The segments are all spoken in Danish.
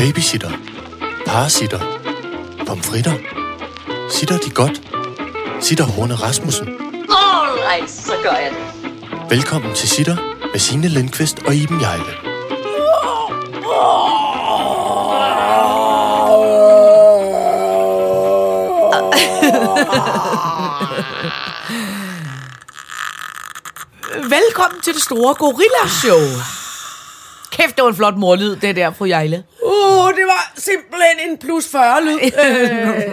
Babysitter. Parasitter. Pomfritter. Sitter de godt? Sitter Horne Rasmussen. Alright, så gør jeg det. Velkommen til Sitter med Signe Lindqvist og Iben Jejle. Velkommen til det store Gorilla-show. Kæft, det var en flot morlyd, det der, fru Jejle. Var simpelthen en plus 40 lyd,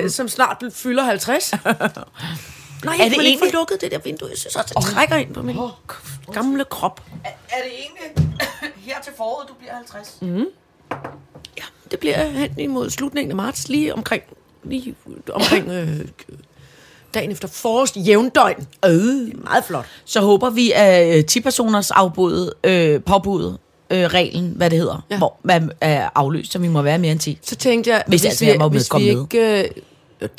øh, som snart fylder 50. Nej, Er det ikke egentlig- få lukket det der vindue. Jeg synes også, det trækker ind på min gamle krop. Er, er det egentlig her til foråret, du bliver 50? Mm. Ja, det bliver hen imod slutningen af marts, lige omkring, lige omkring øh, dagen efter forårs jævndøgn. Øh. Det er meget flot. Så håber vi, at øh, 10-personers afbud, øh, påbud, øh, reglen, hvad det hedder, ja. Hvor man er afløst, så vi må være mere end 10. Så tænkte jeg, Hvis altså, jeg må hvis vi med. ikke... Øh,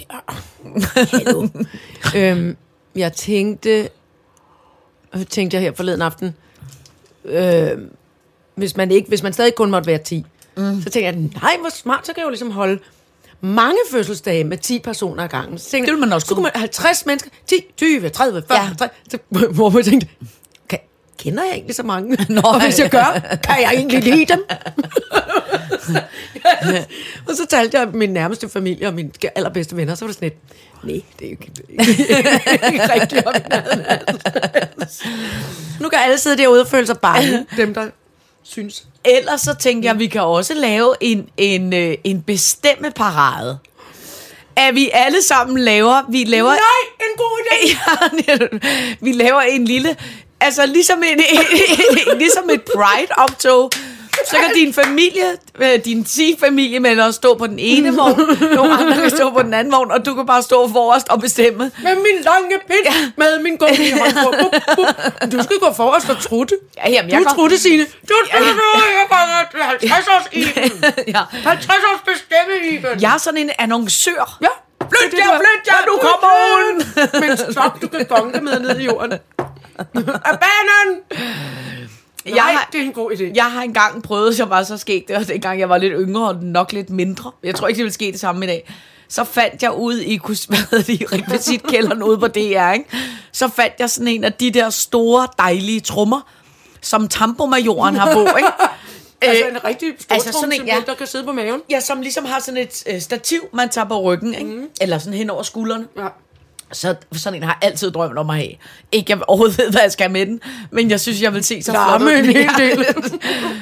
øhm, jeg tænkte... øh, Tænkte jeg her forleden aften... Øh, hvis man ikke, hvis man stadig kun måtte være 10, mm. så tænkte jeg, nej, hvor smart, så kan jeg jo ligesom holde mange fødselsdage med 10 personer ad gangen. Så tænkte Det vil man også så kunne man 50 mennesker, 10, 20, 30, 40, Ja. ja. 50, så, hvor man tænkte, kender jeg egentlig så mange? Nå, og hvis jeg gør, kan jeg egentlig lide dem? og så talte jeg min nærmeste familie og mine allerbedste venner, så var det sådan et, nej, det er jo ikke, ikke, rigtigt op i nærheden af det." Nu kan alle sidde derude og føle sig bange, dem der synes. Ellers så tænkte jeg, at vi kan også lave en, en, øh, en bestemme parade. At vi alle sammen laver... Vi laver Nej, en god idé! Ja, vi laver en lille... Altså ligesom, en, ligesom et pride-optog. Så kan din familie, øh, din 10 familiemedlemmer stå på den ene vogn, nogle andre kan stå på den anden vogn, og du kan bare stå forrest og bestemme. Med min lange pind, ja. med min gummi. Du skal gå forrest og trutte. Ja, jamen, jeg Du trutte, Signe. Du trutte, jeg går 50 års Iben. Ja. 50 års bestemme, Iben. Jeg er sådan en annoncør. Ja. Flyt jer, flyt jer, du kommer ud. Med en stok, du kan gonge med ned i jorden. Jeg Nej, har- det er en god idé. Jeg har engang prøvet, som var så sket, det var dengang jeg var lidt yngre og nok lidt mindre. Jeg tror ikke, det ville ske det samme i dag. Så fandt jeg ud i, hvad i rekvisitkælderen ude på DR, ikke? så fandt jeg sådan en af de der store, dejlige trummer, som tampomajoren har på, ikke? Altså Øh, en rigtig stor altså sådan en, ja. der kan sidde på maven. Ja, som ligesom har sådan et øh, stativ, man tager på ryggen, ikke? Mm. eller sådan hen over skuldrene. Ja. Så sådan en har jeg altid drømt om at have. Ikke jeg overhovedet ved, hvad jeg skal med den, men jeg synes, jeg vil se så flot ud. en hel del.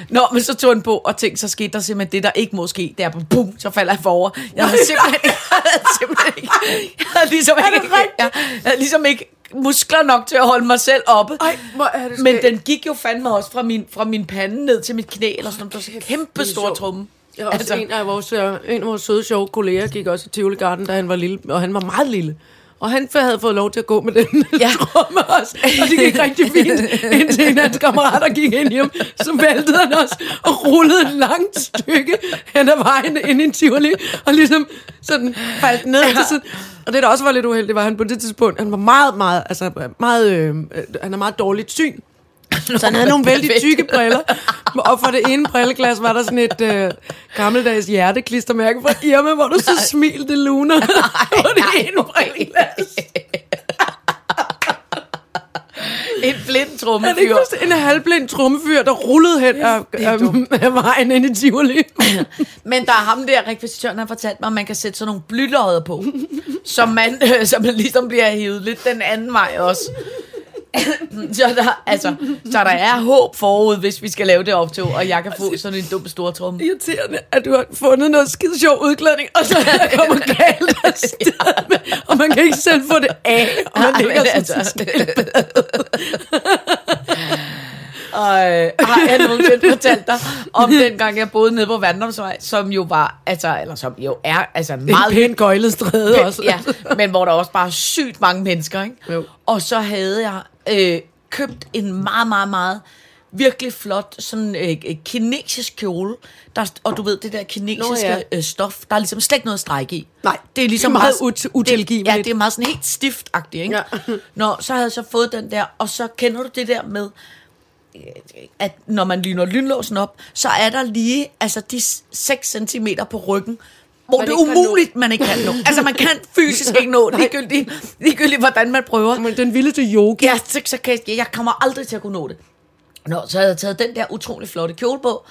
Nå, men så tog den på, og tænkte, så skete der simpelthen det, der ikke må ske. Det er bum, så falder jeg forover. Jeg havde simpelthen, jeg havde simpelthen ikke, jeg havde ligesom ikke, jeg, jeg havde ligesom ikke muskler nok til at holde mig selv oppe. Ej, hvor er det men den gik jo fandme også fra min, fra min pande ned til mit knæ, eller sådan noget. Det var kæmpe stor trumme. Også altså. en, af vores, en af vores søde, sjove kolleger gik også i Tivoli Garden, da han var lille, og han var meget lille. Og han havde fået lov til at gå med den Ja. tromme også. Og det gik rigtig fint, indtil en af hans kammerater gik ind hjem. Så væltede han også og rullede et langt stykke hen ad vejen ind i en Tivoli. Og ligesom sådan faldt ned. Ja. Sådan. Og det, der også var lidt uheldigt, var, at han på det tidspunkt, han var meget, meget, altså meget, øh, øh, han er meget dårligt syn. Så han havde nogle vældig tykke briller. Og for det ene brilleglas var der sådan et øh, gammeldags hjerteklistermærke fra Irma, hvor du så smilte luner på det ene brilleglas. En blind det trummefyr. just en halvblind trummefyr, der rullede hen af, det af, af vejen ind i Tivoli? Men der er ham der, rekvisitøren har fortalt mig, at man kan sætte sådan nogle blylodder på, som man, øh, som man ligesom bliver hævet lidt den anden vej også. Så, der, altså, så der er håb forud, hvis vi skal lave det optog, og jeg kan få sådan en dum stor tromme. Irriterende, at du har fundet noget skide sjov udklædning, og så er der kommer galt afsted med, og man kan ikke selv få det af, og man ligger sådan altså, Og øh, har jeg nogensinde fortalt dig om den gang, jeg boede nede på Vandrumsvej, som jo var, altså, eller som jo er, altså en meget pænt gøjlet stræde også. ja, men hvor der også bare sygt mange mennesker, ikke? Jo. Og så havde jeg øh, købt en meget, meget, meget virkelig flot sådan øh, øh, kinesisk kjole. Der, og du ved, det der kinesiske Nå, ja. øh, stof, der er ligesom slet ikke noget stræk i. Nej, det er ligesom det er meget meget, ut- utilgiveligt. Det, ja, det er meget sådan helt stiftagtigt, ikke? Ja. Nå, så havde jeg så fået den der, og så kender du det der med, at når man lyner lynlåsen op, så er der lige altså de 6 cm på ryggen, hvor Man det er umuligt, man ikke kan nå. Altså man kan fysisk ikke nå, ligegyldigt, ligegyldigt hvordan man prøver. Men den vildeste yoga. Ja, så, så kan jeg, jeg kommer aldrig til at kunne nå det. Nå, så havde jeg taget den der utrolig flotte kjole på,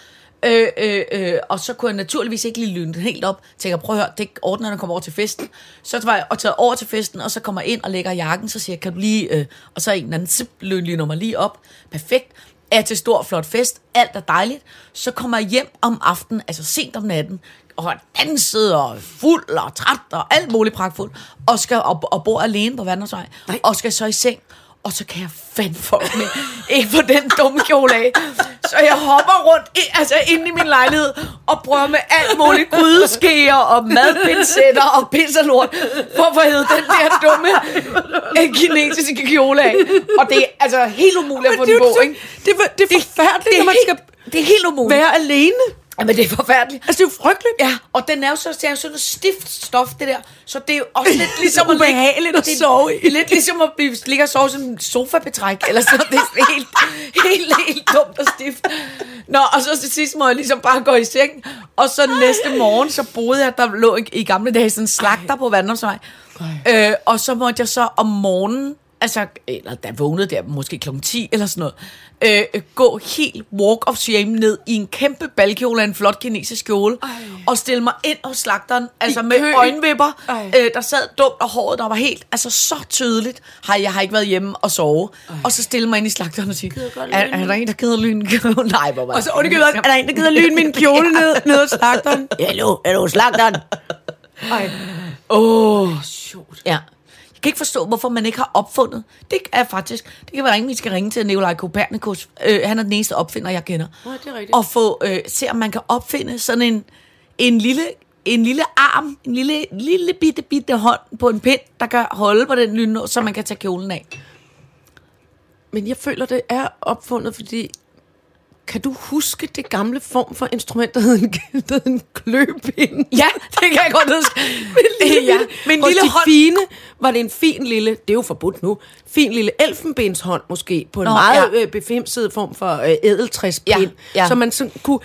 øh, øh, øh, og så kunne jeg naturligvis ikke lige lyne den helt op. Tænker, prøv at høre, det ordner, når kommer over til festen. Så var jeg og taget over til festen, og så kommer jeg ind og lægger jakken, så siger jeg, kan du lige, øh, og så er en eller anden zip, lyner mig lige op. Perfekt. Er til stor, flot fest. Alt er dejligt. Så kommer jeg hjem om aftenen, altså sent om natten, og har danset og fuld og træt og alt muligt pragtfuldt, og, skal, og, og bor alene på Vandersvej, og skal så i seng, og så kan jeg fandme med ind på den dumme kjole af. Så jeg hopper rundt i, altså inde i min lejlighed og prøver med alt muligt grydeskeer og madpincetter og pis og lort for at få hævet den der dumme øh, kinesiske kjole af. Og det er altså helt umuligt at få det, den på, ikke? det, er- det er forfærdeligt, Det er, når man helt, skal det er helt umuligt. være alene. Jamen, det er forfærdeligt. Altså, det er jo frygteligt. Ja, og den er jo så, det er jo sådan noget stift stof, det der. Så det er jo også lidt ligesom at ligge- Ubehageligt at det, sove i. Lidt ligesom at blive, ligge og sove sådan en sofabetræk, eller sådan Det er helt, helt, helt dumt og stift. Nå, og så til sidst må jeg ligesom bare gå i seng. Og så næste morgen, så boede jeg, der lå i, i gamle dage sådan en slagter på Vandrumsvej. Øh, og så måtte jeg så om morgenen, altså, eller jeg vågnede der, måske klokken 10 eller sådan noget, øh, gå helt walk of shame ned i en kæmpe balkjole af en flot kinesisk kjole, Ej. og stille mig ind hos slagteren, altså med kø. øjenvipper, Ej. øh, der sad dumt, og håret, der var helt, altså så tydeligt, har jeg har ikke været hjemme og sove, Ej. og så stille mig ind i slagteren og sige, er, er der en, der gider lyn? Nej, hvor var Og så undergivet, er der en, der gider lyne min kjole ned, ned ad slagteren? Hallo, hallo, slagteren. Ej. Åh, oh, sjovt. Ja. Jeg kan ikke forstå, hvorfor man ikke har opfundet. Det er faktisk, det kan være ringe, vi skal ringe til Nikolaj Kopernikus. Øh, han er den eneste opfinder, jeg kender. Nå, det er rigtigt. Og få, øh, se om man kan opfinde sådan en, en lille en lille arm, en lille, lille bitte, bitte hånd på en pind, der kan holde på den lynlås, så man kan tage kjolen af. Men jeg føler, det er opfundet, fordi... Kan du huske det gamle form for instrument, der hed en, der hed en kløpind? Ja, det kan jeg godt huske. ja, men en Hos lille de hånd. fine var det en fin lille, det er jo forbudt nu, fin lille elfenbenshånd måske, på en Nå, meget ja. ja. befimset form for øh, ædeltræspind, Ja, ja. så man sådan kunne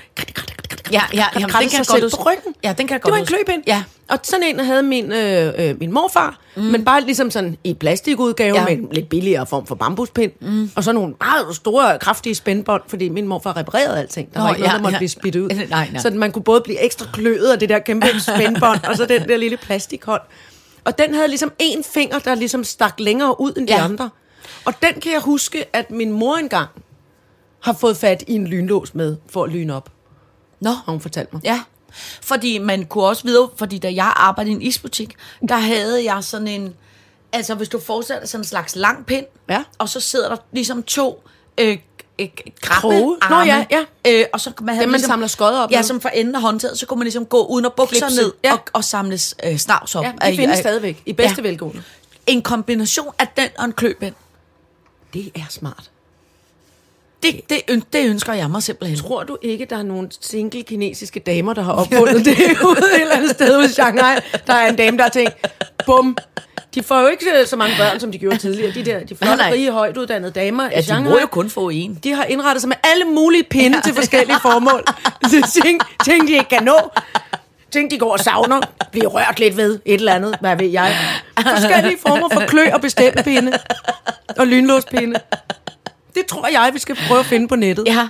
Ja, ja, jamen, den kan jeg godt på ryggen. Ja, den kan jeg Det godt var en kløpind. Ja. Og sådan en havde min, øh, øh, min morfar, mm. men bare ligesom sådan i plastikudgave Ja. ja. med en lidt billigere form for bambuspind. Mm. Og så nogle meget store, kraftige spændbånd, fordi min morfar reparerede alting. Der Nå, var ikke noget, ja, der måtte ja. blive spidt ud. Nej, nej. Så man kunne både blive ekstra kløet af det der kæmpe spændbånd, og så den der lille plastikhånd. Og den havde ligesom en finger, der ligesom stak længere ud end de Ja. andre. Og den kan jeg huske, at min mor engang har fået fat i en lynlås med, for at lyne op. Nå. Har hun fortalt mig. Ja, fordi man kunne også vide, fordi da jeg arbejdede i en isbutik, der havde jeg sådan en, altså hvis du forestiller sådan en slags lang pind, Ja. og så sidder der ligesom to øh, øh, krabbe. Nå, ja, ja. Øh, og så man havde Dem, man samler skodder op Ja, med. som for enden af håndtaget, så kunne man ligesom gå uden at bukke sig ned Ja. og, og samles øh, snavs op. Ja, Af- de findes af- stadigvæk, i bedste velgående. En kombination af den og en kløbind. Det er smart. Det, det, øn- det ønsker jeg mig simpelthen. Tror du ikke, der er nogle single kinesiske damer, der har opfundet det ude et eller andet sted hos Shanghai? Der er en dame, der har tænkt, bum, de får jo ikke øh, så mange børn, som de gjorde tidligere. De der de flotte, rige, højt uddannede damer i Ja, de Shanghai. må jo kun få en. De har indrettet sig med alle mulige pinde ja. til forskellige formål. Er ting, ting, de ikke kan nå. Ting, de går og savner. Bliver rørt lidt ved et eller andet. Hvad ved jeg? Forskellige former for klø og bestemmepinde. Og lynlåspinde. Det tror jeg, vi skal prøve at finde på nettet. Ja.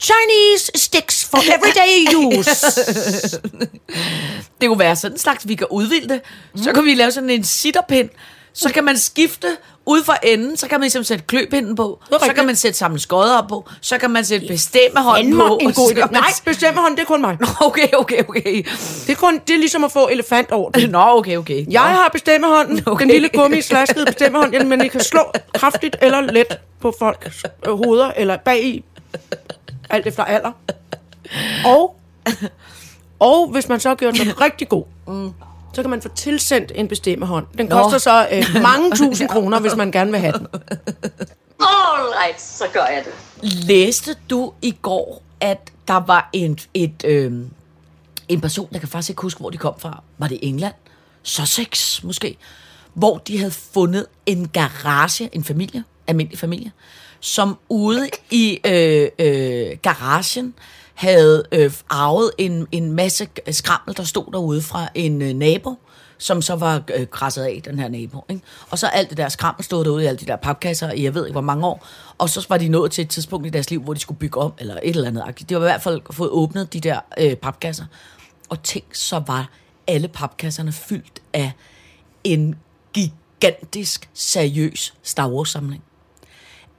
Chinese sticks for everyday use. Det kunne være sådan en slags, vi kan udvilde det. Så kan vi lave sådan en sitterpind. Så kan man skifte ud fra enden, så kan man ligesom sætte kløpinden på. Så kan man sætte sammen skodder op på. Så kan man sætte bestemmehånd på. en god idé. Nej, bestemmehånd, det er kun mig. Okay, okay, okay. Det er, kun, det er ligesom at få elefantorden. Nå, okay, okay. Jeg har bestemmehånden, Okay. den lille gummi slaskede bestemmehånd, men I kan slå kraftigt eller let på folks hoveder, eller bag i, alt efter alder. Og, og hvis man så har gjort den rigtig god, mm. så kan man få tilsendt en bestemmehånd. Den Nå. koster så øh, mange tusind kroner, hvis man gerne vil have den. All right, så gør jeg det. Læste du i går, at der var en, et, øh, en person, der kan faktisk ikke huske, hvor de kom fra. Var det England? Sussex måske? Hvor de havde fundet en garage, en familie, almindelig familie, som ude i øh, øh, garagen havde øh, arvet en, en masse skrammel, der stod derude fra en øh, nabo, som så var øh, krasset af, den her nabo. Ikke? Og så alt det der skrammel stod derude i alle de der papkasser i jeg ved ikke hvor mange år. Og så var de nået til et tidspunkt i deres liv, hvor de skulle bygge om, eller et eller andet. De var i hvert fald fået åbnet de der øh, papkasser. Og tænk, så var alle papkasserne fyldt af en gigantisk, seriøs Star Wars-samling.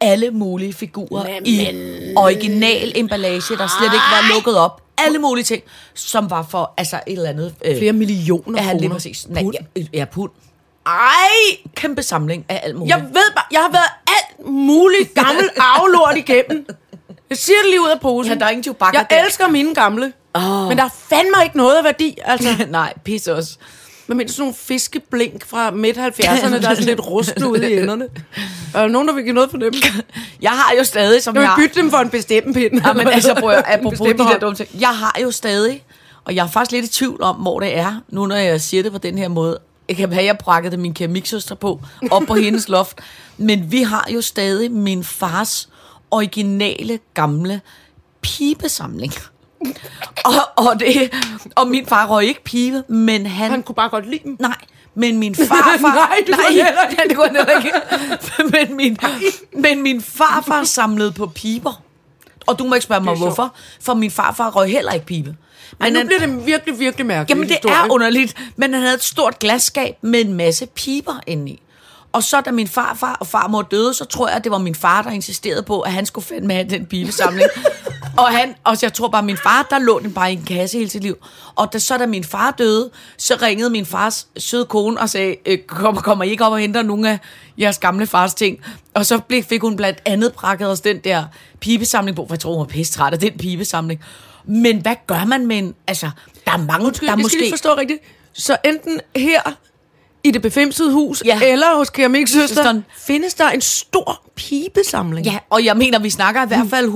Alle mulige figurer Men- i original emballage, der slet ikke var lukket op. Alle mulige ting, som var for altså et eller andet... Øh, Flere millioner Ja, lige kroner. præcis. Nej, Pund. ja, ja, pund. Ej! Kæmpe samling af alt muligt. Jeg ved bare, jeg har været alt muligt gammel aflort igennem. Jeg siger det lige ud af posen. Ja, der er ingen Jeg der. elsker mine gamle. Oh. Men der er fandme ikke noget af værdi. Altså, Nej, pis også. Med mindre sådan nogle fiskeblink fra midt-70'erne, der er sådan lidt rustne ude i enderne. Er der nogen, der vil give noget for dem? Jeg har jo stadig, som Jeg vil jeg... bytte dem for en bestemt pind. Ja, men altså, prøv at, apropos de der dumme ting. Jeg har jo stadig, og jeg er faktisk lidt i tvivl om, hvor det er, nu når jeg siger det på den her måde. Jeg kan have, jeg prakkede min keramiksøster på, op på hendes loft. Men vi har jo stadig min fars originale, gamle pibesamling. Og, og, det, og min far røg ikke pibe, men han... Han kunne bare godt lide dem. Nej, men min farfar... Nej, det ikke. Nej, det kunne han ikke. men, min, men min farfar samlede på piber. Og du må ikke spørge mig, hvorfor. For min farfar røg heller ikke pibe. Men nu han- bliver det virkelig, virkelig mærkeligt. Jamen, det er underligt. Men han havde et stort glasskab med en masse piber indeni. Og så da min farfar og farmor døde, så tror jeg, at det var min far, der insisterede på, at han skulle fandme have den pibesamling. og, han, og jeg tror bare, at min far, der lå den bare i en kasse hele sit liv. Og da, så da min far døde, så ringede min fars søde kone og sagde, øh, kom, kommer I ikke op og henter nogle af jeres gamle fars ting? Og så fik hun blandt andet prakket os den der pibesamling på, for jeg tror, hun var pisse træt af den pibesamling. Men hvad gør man med en... Altså, der er mange, Undskyld, der er skal måske... lige forstå rigtigt. Så enten her i det befimsede hus, Ja. eller hos keramiksøsteren, Søsteren. findes der en stor pibesamling. Ja, og jeg mener, vi snakker i hvert fald 120-30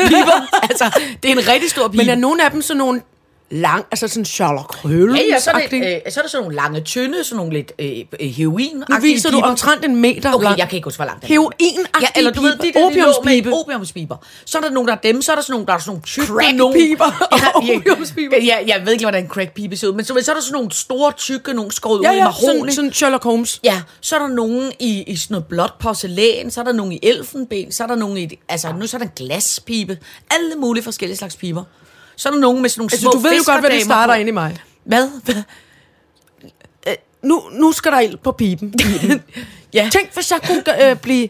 piber. altså, det er en rigtig stor pibe. Men er nogle af dem sådan nogle lang, altså sådan Sherlock Holmes ja, ja, så er, det, øh, så er der sådan nogle lange, tynde, sådan nogle lidt øh, øh, heroin Nu viser du omtrent en meter Okay, lang. jeg kan ikke huske, hvor langt den er. heroin Ja, eller du ved, de der opiumspibe. opiumspiber. Så er der nogle, der er dem, så er der sådan nogle, der er sådan nogle tykke Crackpiber og ja, opiumspiber. ja, ja, jeg ved ikke, hvordan en crackpibe ser ud, men så, så er der sådan nogle store, tykke, nogle skåret Ja, ud i ja, mahogni. sådan, sådan Sherlock Holmes. Ja, så er der nogen i, i sådan noget blåt porcelæn, så er der nogen i elfenben, så er der nogen i, altså nu så er der en glaspibe, alle mulige forskellige slags piber. Så er der nogen med sådan nogle Altså, små du ved jo godt, hvad det starter på. ind i mig. Hvad? Hvad? Nu, nu skal der ild på piben. ja. Tænk, hvis jeg kunne øh, blive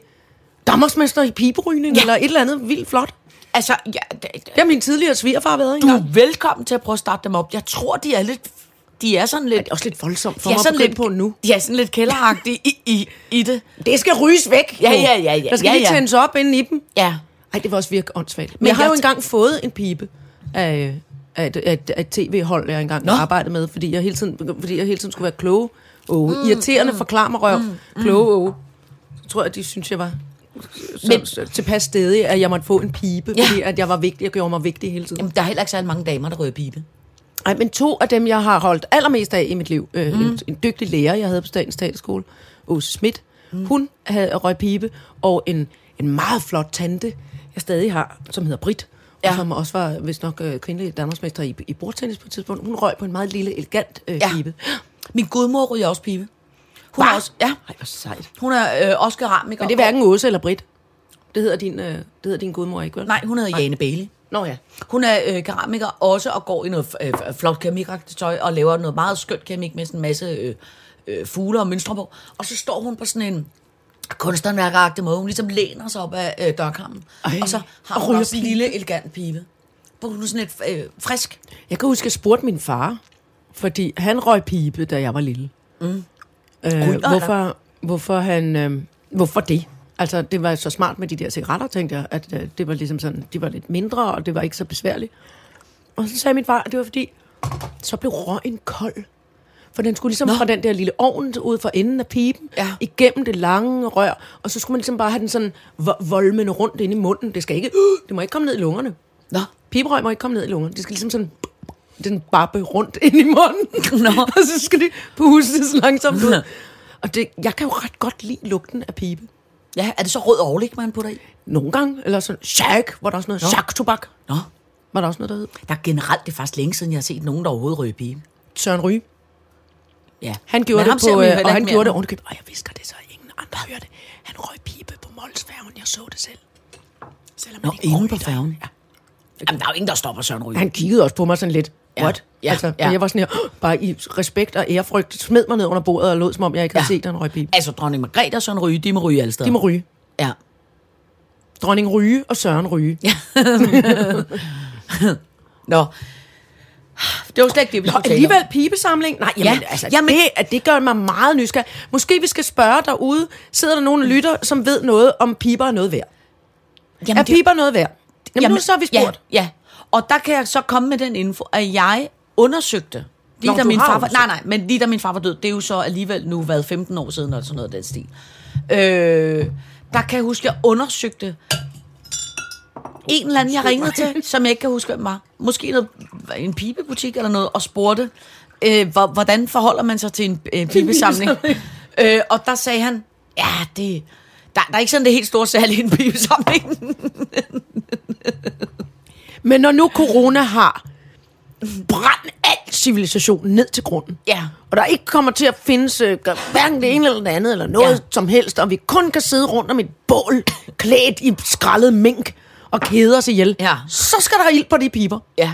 Danmarksmester i piberygning, Ja. eller et eller andet vildt flot. Altså, ja, det, Det har min tidligere svigerfar været du engang. er velkommen til at prøve at starte dem op. Jeg tror, de er lidt... De er sådan lidt... Det er også lidt voldsomt for de er mig sådan lidt, på nu. De er sådan lidt kælderagtige i, i, i det. Det skal ryges væk. Ja, jo. ja, ja, ja. Der skal Ja, lige ja. tændes op inden i dem. Ja. Ej, det var også virkelig åndssvagt. Men, Men jeg har jeg jo t- engang fået en pibe af, af, af, af tv-hold, jeg engang Nå. arbejdede med, fordi jeg hele tiden, fordi jeg hele tiden skulle være kloge. Og mm, irriterende mm, forklarmerøv. Mm, kloge og Så tror jeg, de synes, jeg var så, Men- Men, tilpas stedig, at jeg måtte få en pibe, Ja. fordi at jeg var vigtig. Jeg gjorde mig vigtig hele tiden. Jamen, der er heller ikke særlig mange damer, der rører pibe. Ej, men to af dem, jeg har holdt allermest af i mit liv, øh, mm. en, en dygtig lærer, jeg havde på Statens Teaterskole, Åse Schmidt, mm. hun havde røg pibe, og en, en meget flot tante, jeg stadig har, som hedder Brit, ja. Som også var vist nok øh, kvindelig Danmarksmester i, i bordtennis på et tidspunkt. Hun røg på en meget lille, elegant øh, Ja. pibe. Min gudmor ryger også pibe. Hun Hva? er også, ja, Ej, hvor sejt. hun er øh, også keramiker. Men det er hverken Åse eller Brit. Det hedder din, øh, det hedder din gudmor ikke, vel? Nej, hun hedder Jane Bailey. Nå ja. Hun er øh, keramiker også og går i noget øh, flot keramikagtigt tøj og laver noget meget skønt keramik med sådan en masse øh, øh, fugle og mønstre på. Og så står hun på sådan en kunsthåndværkeragtig måde. Hun ligesom læner sig op af øh, dørkammen. Ej, og så har og hun også en lille elegant pibe. Hun er sådan lidt øh, frisk. Jeg kan huske, at jeg spurgte min far, fordi han røg pibe, da jeg var lille. Mm. Øh, Ryger hvorfor, hvorfor han... Øh, hvorfor det? Altså, det var så smart med de der cigaretter, tænkte jeg, at øh, det var ligesom sådan, de var lidt mindre, og det var ikke så besværligt. Og så sagde min far, at det var fordi, så blev røgen kold. For den skulle ligesom Nå. Fra den der lille ovn ud for enden af piben, Ja. igennem det lange rør, og så skulle man ligesom bare have den sådan vo- volmende rundt ind i munden. Det skal ikke, det må ikke komme ned i lungerne. Nå. Piberøg må ikke komme ned i lungerne. Det skal ligesom sådan den babbe rundt ind i munden. Nå. og så skal det pustes langsomt ud. Og det, jeg kan jo ret godt lide lugten af pibe. Ja, er det så rød overlæg, man putter i? Nogle gange, eller sådan, shag, var der også noget, shag tobak, Nå, var der også noget, der hed. der er generelt, det er faktisk længe siden, jeg har set nogen, der overhovedet ryger pibe. Søren Ryge. Ja. Han gjorde Men det på, øh, og han gjorde det ovenikøbet. Og jeg visker det, så ingen andre hører det. Han røg pibe på Molsfærgen, jeg så det selv. Selvom Nå, inde må på færgen. Ja. Jamen, der er jo ingen, der stopper Søren Ryge. Han kiggede også på mig sådan lidt, Ja, what? ja, altså, ja. Jeg var sådan her, bare i respekt og ærefrygt, smed mig ned under bordet og lod, som om jeg ikke havde Ja. set, han røg pibe. Altså, dronning Margrethe og Søren Ryge, de må ryge alle steder. De må ryge. Ja. Dronning Ryge og Søren Ryge. Ja. Nå. Det var slet ikke det, vi Nå, skulle alligevel pibesamling? Nej, jamen, Ja, altså, jamen- det, at det gør mig meget nysgerrig. Måske vi skal spørge derude, sidder der nogen og lytter, som ved noget om piber er noget værd? Jamen, Er piber noget værd? Jamen, jamen, nu så har vi spurgt. Ja, ja. Og der kan jeg så komme med den info, at jeg undersøgte, lige Nå, da min far var, nej, nej, men lige da min far var død, det er jo så alligevel nu været 15 år siden, eller sådan noget af den stil. Øh, der kan jeg huske, at jeg undersøgte en eller anden, jeg ringede til, som jeg ikke kan huske, hvem var. Måske noget, en pibebutik eller noget, og spurgte, øh, hvor, hvordan forholder man sig til en øh, pibesamling? øh, og der sagde han, ja, det, der, der er ikke sådan det helt store særligt i en pibesamling. Men når nu corona har brændt al civilisation ned til grunden, Ja. og der ikke kommer til at findes øh, hverken det ene eller det andet, eller noget ja. som helst, og vi kun kan sidde rundt om et bål, klædt i skrællet mink, og kede os ihjel, Ja. så skal der ild på de piber. Ja.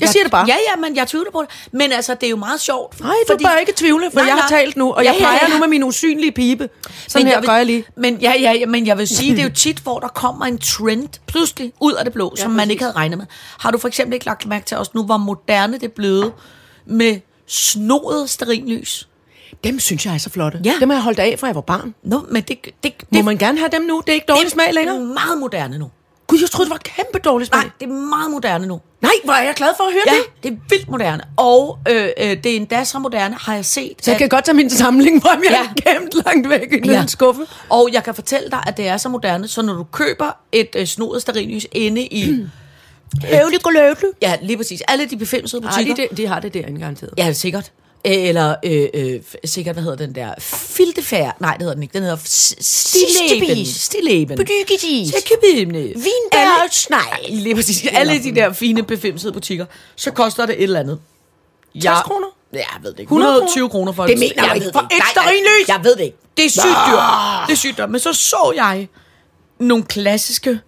Jeg siger det bare. Ja, ja, men jeg tvivler på det. Men altså, det er jo meget sjovt. Nej, du bør ikke tvivle, for Nej, jeg har nej. talt nu, og Ja, jeg ja, peger ja. nu med min usynlige pibe. Sådan men her vil, gør jeg lige. Men, ja, ja, ja, men jeg vil sige, det er jo tit, hvor der kommer en trend pludselig ud af det blå, ja, som man præcis. ikke havde regnet med. Har du for eksempel ikke lagt mærke til også nu, hvor moderne det er blevet med snodet sterinlys? Dem synes jeg er så flotte. Ja. Dem har jeg holdt af, fra jeg var barn. Nå, men det, det, det, Må man gerne have dem nu? Det er ikke dårlig smag det længere. er meget moderne nu. Gud, jeg troede, det var kæmpe dårlig smag. Nej, det er meget moderne nu. Nej, hvor er jeg glad for at høre Ja, det. det er vildt moderne. Og øh, øh, det er endda så moderne, har jeg set. Så jeg at- kan godt tage min samling frem. Jeg Ja. ja. gemt langt væk i en ja. skuffe. Og jeg kan fortælle dig, at det er så moderne, så når du køber et øh, snodet stearinlys inde i... Høvlig gløvlig. Ja, lige præcis. Alle de befimsede Har butikker. de, det, de har det derinde garanteret. Ja, sikkert. Eller øh, øh, sikkert, hvad hedder den der? Filtefær. Nej, det hedder den ikke. Den hedder Stilleben. Stilleben. Bedyggetis. Sækkebibne. Vinbær Lige præcis. Alle de der fine befimsede butikker. Så koster det et eller andet. 60 kroner? Ja, jeg ved det ikke. 100 120 kroner for Det et- mener jeg ved For et Nej, nej, stearinlys? Jeg ved det ikke. Det er sygt dyrt. Det er sygt dyrt. Men så så jeg nogle klassiske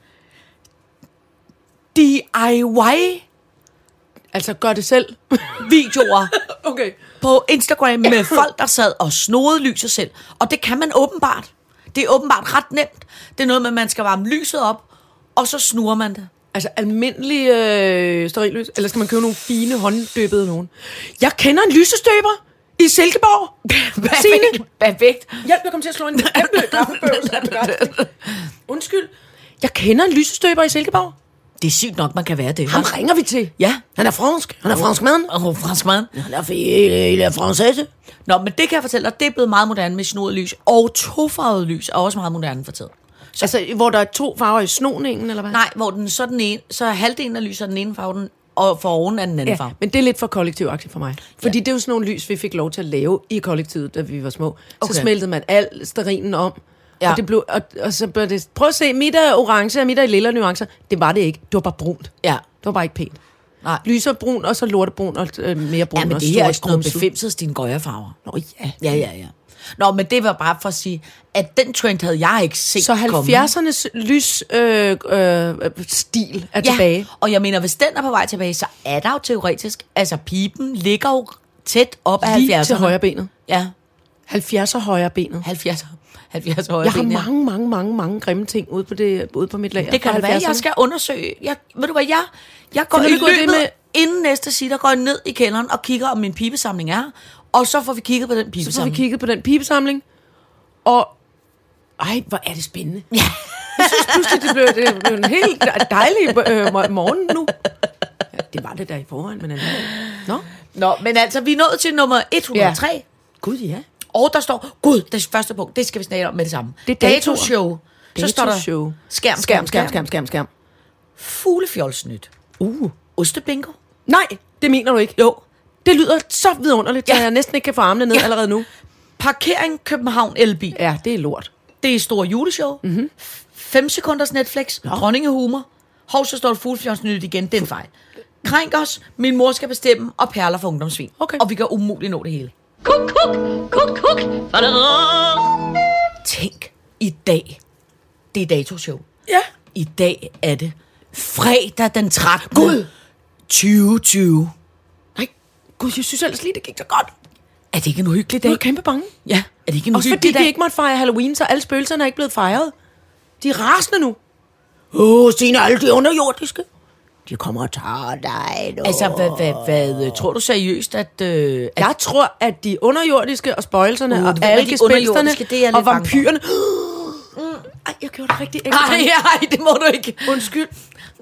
DIY Altså, gør det selv. videoer okay. På Instagram med folk, der sad og snodede lyset selv. Og det kan man åbenbart. Det er åbenbart ret nemt. Det er noget med, at man skal varme lyset op, og så snurrer man det. Altså almindelig øh, stearinlys, eller skal man købe nogle fine hånddøbede nogen? Jeg kender en lysestøber i Silkeborg. Signe, Perfekt. hjælp, jeg kom til at slå en kæmpe kaffebøvs. Undskyld. Jeg kender en lysestøber i Silkeborg. Det er sygt nok, man kan være det. Ham ringer vi til. Ja. Han er fransk. Han er fransk mand. Og fransk mand. Han er il er française. Nå, men det kan jeg fortælle dig, det er blevet meget moderne med snodet lys. Og tofarvet lys er også meget moderne for tiden. Altså, hvor der er to farver i snoningen, eller hvad? Nej, hvor den så, den ene, så er halvdelen af lyset den ene farve, den, og for oven er den anden Ja, farve. men det er lidt for kollektivagtigt for mig. Fordi det er jo sådan nogle lys, vi fik lov til at lave i kollektivet, da vi var små. Så Okay. smeltede man al sterinen om. Ja. Og, det blev, og, og så blev det... Prøv at se, mit er orange, og mit er lilla nuancer. Det var det ikke. Det var bare brunt. Ja. Det var bare ikke pænt. Nej. Lyser brun, og så lortebrun, og øh, mere brun. Ja, men og det her er ikke noget befimset stine gøjerfarver. Nå ja. Ja, ja, ja. Nå, men det var bare for at sige, at den trend havde jeg ikke set Så komme. 70'ernes lys øh, øh, stil er ja, tilbage. og jeg mener, hvis den er på vej tilbage, så er der jo teoretisk, altså pipen ligger jo tæt op af Lige 70'erne. til højre benet. Ja, 70'er højre benet. 70'er. 70 højre Jeg har ben, ja. mange, mange, mange, mange grimme ting ude på, det, ude på mit lager. Det kan det være, 70'erne. jeg skal undersøge. Jeg, ved du hvad, jeg, jeg går i af det løbet, med... inden næste sige, der går jeg ned i kælderen og kigger, om min pibesamling er. Og så får vi kigget på den Så får vi kigget på den pibesamling, og ej, hvor er det spændende. Ja. Jeg synes pludselig, det blev, det blev en helt dejlig øh, mo- morgen nu. Ja, det var det der i forvejen, men alligevel. Nå, Nå, men altså, vi er nået til nummer 103. Ja. gud ja. Og der står, gud, det første punkt, det skal vi snakke om med det samme. Det er datoer. Datoshow. Så står der Datoshow. skærm, Skærm, skærm, skærm, skærm, skærm. Fuglefjolsnyt. Uh. Ostebingo. Nej, det mener du ikke. Jo. Det lyder så vidunderligt, ja. Så jeg næsten ikke kan få armene ned ja. Allerede nu. Parkering København Elbil. Ja, det er lort. Det er store juleshow. Mm-hmm. 5 sekunders Netflix. Nå. Dronningehumor. Hov, så står det Fuglefjordsnyt igen. Det er en fejl. Krænk os. Min mor skal bestemme. Og perler for ungdomsvin. Okay. Og vi kan umuligt nå det hele. Kuk, kuk, kuk, kuk. Tænk i dag. Det er datoshow. Ja. I dag er det fredag den 13. Gud! 2020. Nej, gud, jeg synes ellers lige, det gik så godt. Er det ikke en uhyggelig Jeg dag? er kæmpe bange. Ja, er det ikke en Også uhyggelig fordi dag? de ikke måtte fejre Halloween, så alle spøgelserne er ikke blevet fejret. De er rasende nu. Åh, oh, Signe, alle de underjordiske. De kommer og tager dig nu. Altså, hvad, hvad, hvad, tror du seriøst, at... Øh, at Jeg tror, at de underjordiske og spøjelserne Uh, og er jeg og vampyrerne... Ej, jeg gjorde det rigtig ekstra. Nej, nej, det må du ikke. Undskyld.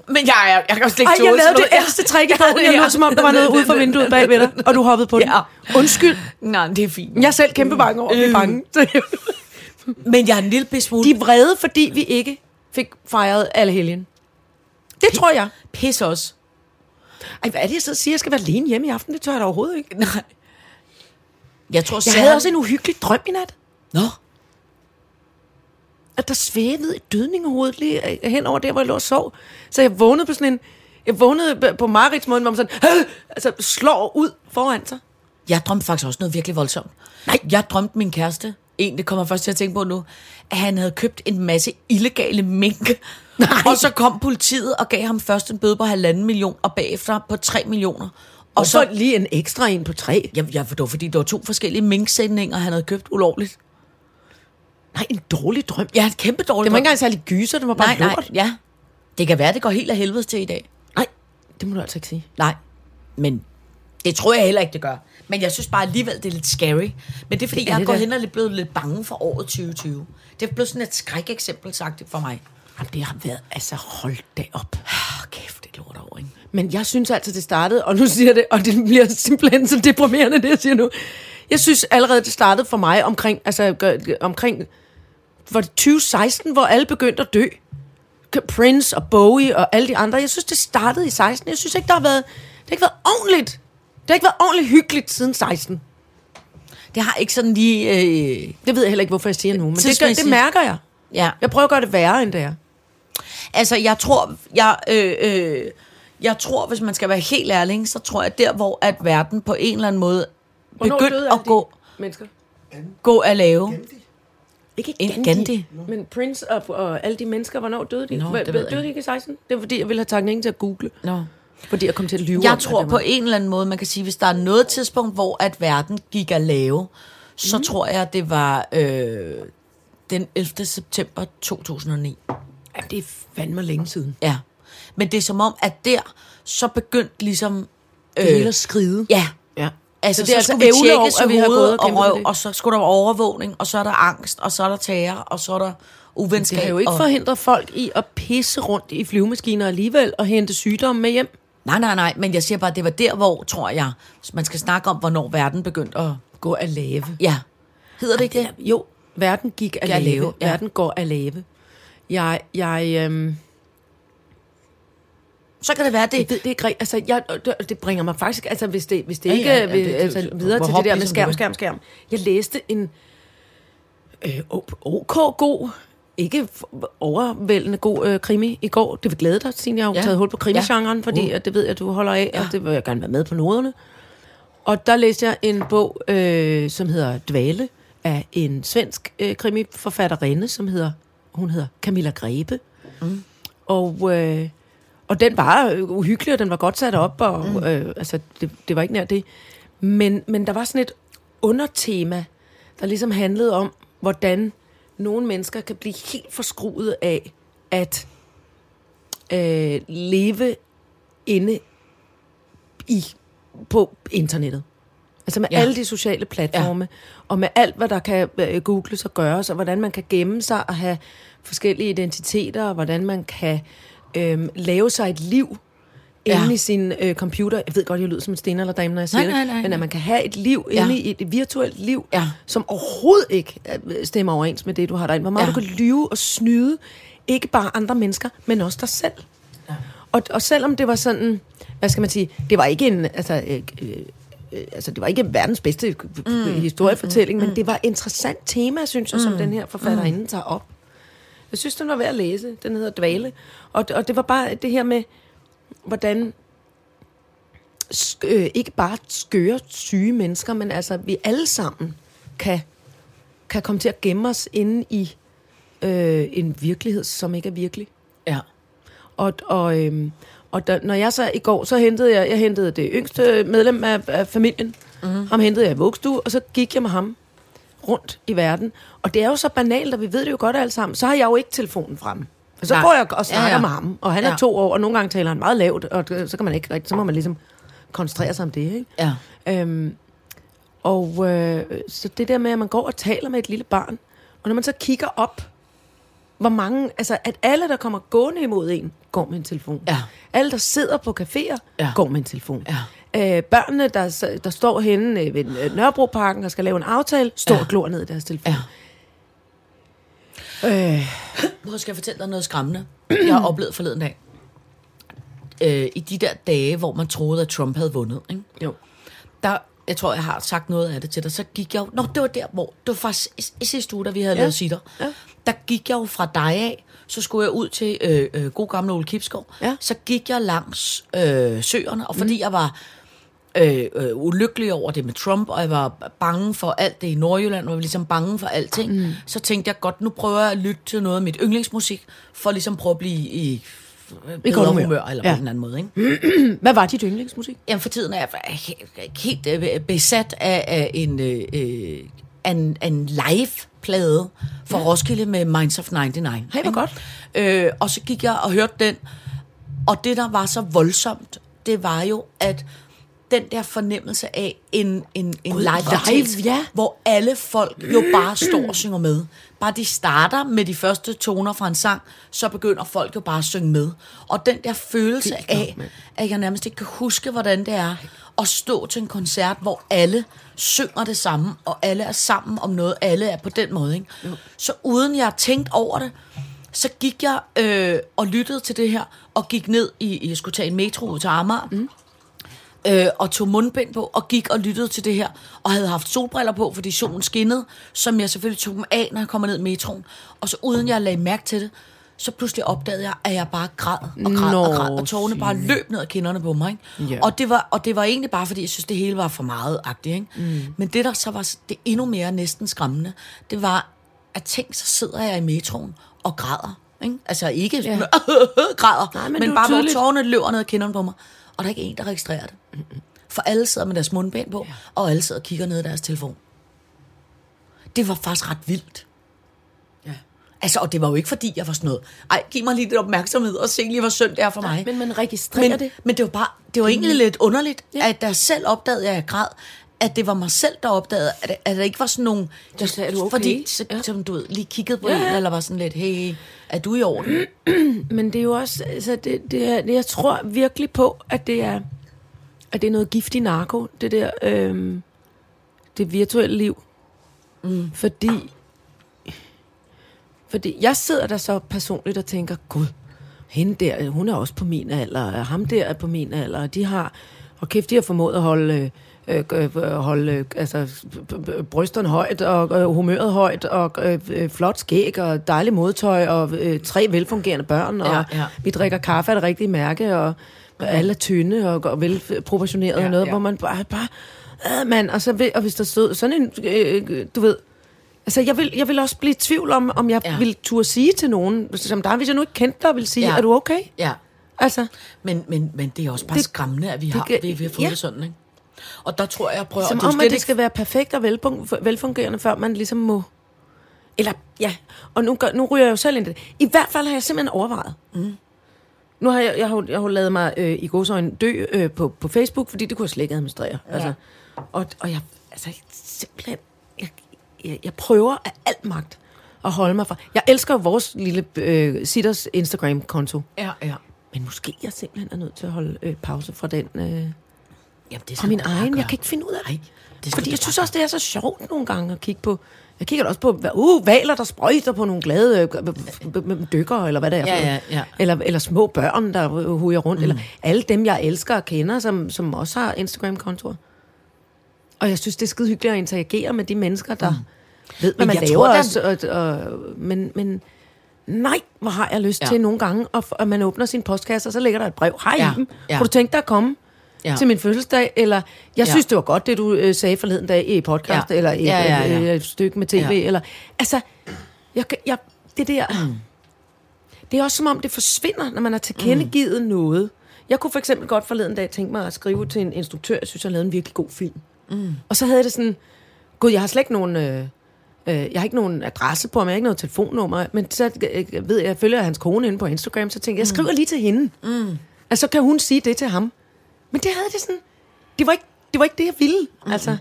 Men jeg, jeg, jeg kan slet ikke Ej, jeg lavede det noget. ældste trick i bogen. Jeg lød, som om der var noget ude for vinduet bag ved dig, og du hoppede på det. Ja. Undskyld. Nej, det er fint. Jeg er selv kæmpe bange over at blive Øh. bange. Men jeg er en lille smule... De er vrede, fordi vi ikke fik fejret alle helgen. Det tror jeg. Pis også. Ej, hvad er det, jeg sidder og siger? Jeg skal være alene hjemme i aften. Det tør jeg da overhovedet ikke. Nej. Jeg tror, Jeg havde også en uhyggelig drøm i nat. Nå, at der svævede et dødningehoved lige øh, hen over der, hvor jeg lå og sov. Så jeg vågnede på sådan en... Jeg vågnede p- på Marits måde, hvor man sådan... Altså, slår ud foran sig. jeg drømte faktisk også noget virkelig voldsomt. Nej. Jeg drømte min kæreste, en, det kommer først til at tænke på nu, at han havde købt en masse illegale mink. Nej. Og så kom politiet og gav ham først en bøde på halvanden million, og bagefter på 3 millioner. Og Og så lige en ekstra en på tre. jeg, jeg forstår, fordi det var to forskellige minksætninger, han havde købt ulovligt. Nej, en dårlig drøm. Ja, et kæmpe dårligt Det var ikke engang særlig gyser, det var bare Nej, nej, lort. ja. Det kan være, det går helt af helvede til i dag. nej, det må du altså ikke sige. Nej, men det tror jeg heller ikke, det gør. Men jeg synes bare alligevel, det er lidt scary. Men det er fordi, Det er jeg er det gået hen og lidt blevet lidt bange for året 2020. Det er blevet sådan et skrækeksempel sagt for mig. Jamen, det har været... Altså, hold da op. Oh, kæft, det lort over, ikke? Men jeg synes altså, det startede, og nu siger det, og det bliver simpelthen så deprimerende, det jeg siger nu. Jeg synes allerede, det startede for mig omkring, altså omkring, var det 2016, hvor alle begyndte at dø. Prince og Bowie og alle de andre. Jeg synes, det startede i 16. Jeg synes ikke, der har været, det har ikke været ordentligt. Det har ikke været ordentligt hyggeligt siden 16. Det har ikke sådan lige... Øh, Det ved jeg heller ikke, hvorfor jeg siger nu, men det, gør, det mærker jeg. ja. Jeg prøver at gøre det værre, end det er. Altså, jeg tror, jeg, øh, øh, jeg tror, hvis man skal være helt ærlig, så tror jeg, der hvor at verden på en eller anden måde begyndte at gå, mennesker? gå at lave. Ikke En Gandhi. Men Prince og, og alle de mennesker, hvornår døde de? Nå, Nå, det ved jeg døde de ikke i 16? Det er fordi, jeg ville have taget ingen til at google. Nå. Fordi jeg kom til at lyve om, Jeg at tror på var- en eller anden måde, man kan sige, hvis der er noget tidspunkt, hvor at verden gik at lave, så mm. tror jeg, det var øh, den 11. september 2009. Ja, det er fandme længe siden. Ja. Men det er som om, at der, så begyndte ligesom... Det hele at skride. Ja. Ja. Altså, Så det er så altså tjekkes at vi har gået og og røv, og så skulle der være overvågning, og så er der angst, og så er der terror, og så er der uvenskab. Det har jo ikke og... forhindret folk i at pisse rundt i flyvemaskiner alligevel og hente sygdomme med hjem. Nej, nej, nej, men jeg siger bare, at det var der, hvor, tror jeg, man skal snakke om, hvornår verden begyndte at... Gå at lave. Ja. Hedder det ikke det? Jo, verden gik At lave. lave, ja. Verden går at lave. Jeg, jeg, øhm, Så kan det være, det... det ikke rigtigt. Altså, jeg, det, det bringer mig faktisk, altså hvis det, hvis det Ja, ikke ja, ja, ja, ja, det- det- altså, det- videre til det der med skærm, det. skærm, skærm. Jeg læste en øh, OK god, ikke overvældende god øh, krimi i går. Det vil glæde dig, Signe. Jeg har jo Ja. taget hul på krimigenren, Ja. fordi Uh. at det ved jeg, at du holder af, og det vil jeg gerne være med på noderne. Og der læste jeg en bog, øh, som hedder Dvale, af en svensk øh, krimiforfatterinde, som hedder, hun hedder Camilla Grebe. Mm. Og, øh, og den var uhyggelig, og den var godt sat op, og mm. øh, altså, det, det var ikke nær det. Men, men der var sådan et undertema, der ligesom handlede om, hvordan nogle mennesker kan blive helt forskruet af at øh, leve inde i på internettet. Altså med Ja. ja. alle de sociale platforme, ja. og med alt, hvad der kan øh, googles og gøres, og hvordan man kan gemme sig og have forskellige identiteter, og hvordan man kan øh, lave sig et liv Ja. inde i sin øh, computer. Jeg ved godt, jeg lyder som en sten eller dame, når jeg siger Nej, nej, nej, det, men at man kan have et liv Ja. inde i et, virtuelt liv, Ja. som overhovedet ikke øh, stemmer overens med det, du har derinde. Hvor meget Ja. ja. du kan lyve og snyde, ikke bare andre mennesker, men også dig selv. Og, og selvom det var sådan, hvad skal man sige, det var ikke en, altså, øh, øh, altså det var ikke verdens bedste mm. historiefortælling, men det var et interessant tema, synes jeg, som den her forfatterinde tager op. Jeg synes, den var værd at læse. Den hedder Dvale. Og, og det var bare det her med, hvordan øh, ikke bare skøre, syge mennesker, men altså, vi alle sammen kan, kan komme til at gemme os inde i øh, en virkelighed, som ikke er virkelig. Ja. Og, og, øhm, og da, når jeg så i går, så hentede jeg, jeg hentede det yngste medlem af, af familien. Mm-hmm. Ham hentede jeg i vuggestue, og så gik jeg med ham rundt i verden. Og det er jo så banalt, og vi ved det jo godt alle sammen. Så har jeg jo ikke telefonen frem. Så Nej. går jeg og snakker Ja, ja, med ham, og han er Ja. to år, og nogle gange taler han meget lavt, og så kan man ikke rigtig, så må man ligesom koncentrere sig om det, ikke? Ja. Øhm, og øh, så det der med, at man går og taler med et lille barn, og når man så kigger op, hvor mange, altså at alle, der kommer gående imod en, går med en telefon. Ja. Alle, der sidder på caféer, Ja. går med en telefon. Ja. Øh, børnene, der, der står henne øh, ved øh, Nørrebroparken og skal lave en aftale, står Ja. og glor ned i deres telefon. Ja. Øh, Nu skal jeg fortælle dig noget skræmmende, jeg har oplevet forleden dag. Øh, I de der dage, hvor man troede, at Trump havde vundet, ikke? jo. der, jeg tror, jeg har sagt noget af det til dig, så gik jeg jo, nå, det var der, hvor, det var faktisk i, sidste uge, da vi havde. Ja. lavet sitter, Ja. Der gik jeg jo fra dig af, så skulle jeg ud til øh, øh, god gamle Ole Kipskov, Ja. så gik jeg langs øh, søerne, og fordi mm. jeg var øh, øh, ulykkelig over det med Trump, og jeg var bange for alt det i Nordjylland, og jeg var ligesom bange for alting, mm. så tænkte jeg godt, nu prøver jeg at lytte til noget af mit yndlingsmusik, for ligesom prøve at blive i øh, bedre godt humør, humør. eller på Ja. en eller anden måde, ikke? Hvad var dit yndlingsmusik? Jamen for tiden er jeg he- helt øh, besat af, af en, øh, øh, en, en live-plade fra Roskilde med Minds of 99. Hey, hvor godt. Øh, og så gik jeg og hørte den, og det, der var så voldsomt, det var jo, at den der fornemmelse af en, en, en Gud, live, live, ja. hvor alle folk jo bare står og synger med. Bare de starter med de første toner fra en sang, så begynder folk jo bare at synge med. Og den der følelse godt, af, at jeg nærmest ikke kan huske, hvordan det er at stå til en koncert, hvor alle synger det samme, og alle er sammen om noget, alle er på den måde. Ikke? Så uden jeg tænkte over det, så gik jeg øh, og lyttede til det her, og gik ned i, jeg skulle tage en metro ud til Amager, mm. øh, og tog mundbind på, og gik og lyttede til det her, og havde haft solbriller på, fordi solen skinnede, som jeg selvfølgelig tog dem af, når jeg kommer ned i metroen. Og så uden jeg lagde mærke til det, så pludselig opdagede jeg, at jeg bare græd og græd Nå, og græd, og tårerne bare løb ned ad kinderne på mig. Ikke? Ja. Og, det var, og det var egentlig bare, fordi jeg synes, det hele var for meget agtigt. Ikke? Mm. Men det, der så var det endnu mere næsten skræmmende, det var, at tænk, så sidder jeg i metroen og græder. Ikke? Altså ikke ja. græder, Nej, men men, bare tydeligt. hvor tårerne løber ned ad kinderne på mig. Og der er ikke en, der registrerer det. For alle sidder med deres mundbind på, ja. og alle sidder og kigger ned i deres telefon. Det var faktisk ret vildt. Altså, og det var jo ikke fordi, jeg var sådan noget, ej, giv mig lige lidt opmærksomhed og se lige, hvor synd det er for mig. Men man registrerer men, det. Men det var bare, det var egentlig lidt underligt, Ja. at jeg selv opdagede, at jeg græd, at det var mig selv, der opdagede, at, at der ikke var sådan nogen... Der sagde, "Er du okay?" Fordi, så, Ja. som du ved, lige kiggede på ja. en, eller var sådan lidt, hey, er du i orden? Men det er jo også, altså det, det er, jeg tror virkelig på, at det er, at det er noget giftig narko, det der, øhm, det virtuelle liv. Mm. Fordi, fordi jeg sidder der så personligt og tænker, gud, hende der, hun er også på min alder, og ham der er på min alder, og de har, og kæft, de har formået at holde, øh, øh, holde øh, altså, b- b- brysterne højt, og øh, humøret højt, og øh, øh, flot skæg, og dejligt modtøj, og øh, tre velfungerende børn, og Ja, ja. vi drikker kaffe af det rigtige mærke, og alle er tynde og, og velproportionerede, Ja, og noget, ja. hvor man bare, bare øh, mand, og, så, og hvis der stod sådan en, øh, du ved, Altså, jeg vil, jeg vil også blive i tvivl om, om jeg ja. Ja. vil turde sige til nogen, som dig, hvis jeg nu ikke kendte dig, vil sige, ja. Er du okay? Ja, Altså, men, men, men det er også bare Det- det, skræmmende, at vi har, kan- vi, vi har fået ja. det sådan, ikke? Og der tror jeg, prøver... som det om, at det ikke- skal være perfekt og velfun- velfungerende, før man ligesom må... Eller, ja, og nu, gør, nu ryger jeg jo selv ind i det. I hvert fald har jeg simpelthen overvejet. Mm. Nu har jeg, jeg, har, jeg har lavet mig øh, i godsøjne dø øh, på, på Facebook, fordi det kunne jeg slet ikke administrere. Ja. Altså, og, og jeg, altså, simpelthen, jeg, prøver af alt magt at holde mig fra. Jeg elsker vores lille øh, Sitters Instagram-konto. Ja, ja. Men måske jeg simpelthen er nødt til at holde øh, pause fra den... Øh, Jamen, det skal min egen. Jeg kan ikke finde ud af det. Nej, det Fordi jeg synes også, det er så sjovt nogle gange at kigge på. Jeg kigger også på, uh, valer, der sprøjter på nogle glade øh, dykker, eller hvad det er. Ja, ja, ja. Eller, eller små børn, der hujer rundt. Mm. Eller alle dem, jeg elsker og kender, som, som også har Instagram-kontoer. Og jeg synes, det er skide hyggeligt at interagere med de mennesker, der mm. ved, hvad Men man jeg laver. tror, Tror, og, og, og, men, men nej, hvor har jeg lyst Ja. til nogle gange, at, at man åbner sin postkasse, og så ligger der et brev. Hej Ja. Iben, ja. kunne du tænke dig at komme Ja. til min fødselsdag? Eller, jeg Ja. synes, det var godt, det du øh, sagde forleden dag i podcast, Ja. eller i Ja, ja, ja. øh, et stykke med tv. Ja. Eller, altså, jeg, jeg, det der... Mm. Det er også som om, det forsvinder, når man har tilkendegivet mm. noget. Jeg kunne for eksempel godt forleden dag tænke mig at skrive til en instruktør, jeg synes, jeg lavede en virkelig god film. Mm. Og så havde det sådan, gud, jeg har slet ikke nogen... Øh, øh, jeg har ikke nogen adresse på ham, jeg har ikke noget telefonnummer, men så øh, ved jeg, jeg følger hans kone inde på Instagram, så tænkte jeg, jeg skriver lige til hende. Mm. Altså, så kan hun sige det til ham. Men det havde det sådan, det var ikke det, var ikke det jeg ville. Mm. Altså,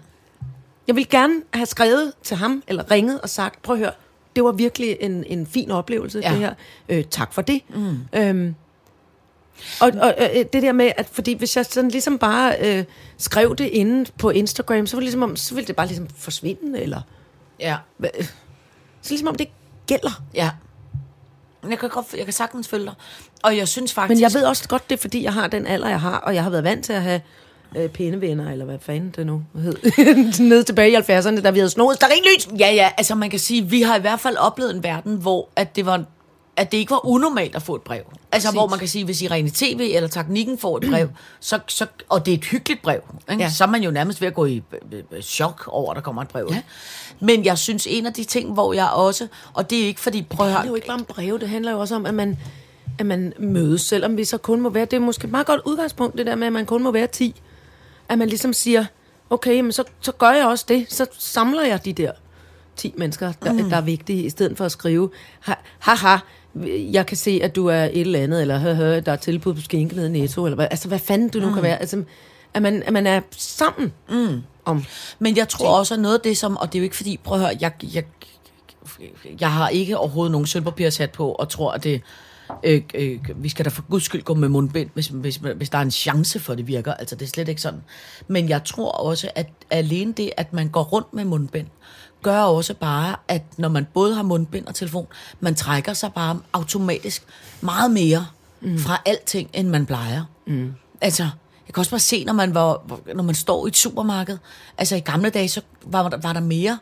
jeg ville gerne have skrevet til ham, eller ringet og sagt, prøv at høre, det var virkelig en, en fin oplevelse, ja. det her. Øh, tak for det. Mm. Øhm, og, og øh, det der med, at fordi hvis jeg sådan ligesom bare øh, skrev det inde på Instagram, så ville, det ligesom, om- så ville det bare ligesom forsvinde, eller Ja, Hva- så ligesom om det gælder. ja. Men Jeg kan, godt, jeg kan sagtens følge dig. Og jeg synes faktisk... Men jeg ved også godt, det er fordi, jeg har den alder, jeg har, og jeg har været vant til at have øh, pæne venner, eller hvad fanden det nu hed. Nede tilbage i 70'erne, da vi havde snoet stearinlys. Ja, ja, altså man kan sige, vi har i hvert fald oplevet en verden, hvor at det var at det ikke var unormalt at få et brev. Altså, Præcis. hvor man kan sige, hvis Irene TV eller Teknikken får et brev, så, så, og det er et hyggeligt brev, ikke? Ja. Så er man jo nærmest ved at gå i øh, øh, chok over, at der kommer et brev. Ja. Men jeg synes, en af de ting, hvor jeg også, og det er ikke fordi, prøv at Det handler jo ikke bare om breve, det handler jo også om, at man, at man mødes, selvom vi så kun må være, det er måske et meget godt udgangspunkt, det der med, at man kun må være 10. At man ligesom siger, okay, men så, så gør jeg også det, så samler jeg de der 10 mennesker, der, mm. der er vigtige, i stedet for at skrive, ha- haha, jeg kan se, at du er et eller andet, eller hø, hø, der er tilbud på skinke nede i Netto, eller hvad, altså hvad fanden du nu kan være. Altså, at man, at man er sammen mm. om Men jeg tror også, at noget af det som, og det er jo ikke fordi, prøv at høre, jeg, jeg, jeg har ikke overhovedet nogen sølvpapirshat på, og tror, at det, øh, øh, vi skal da for guds skyld gå med mundbind, hvis, hvis, hvis der er en chance for, at det virker. Altså, det er slet ikke sådan. Men jeg tror også, at alene det, at man går rundt med mundbind, gør også bare, at når man både har mundbind og telefon, man trækker sig bare automatisk meget mere mm. fra alting, end man plejer. Mm. Altså, jeg kan også bare se, når man, var, når man står i et supermarked, altså i gamle dage, så var der, var der mere,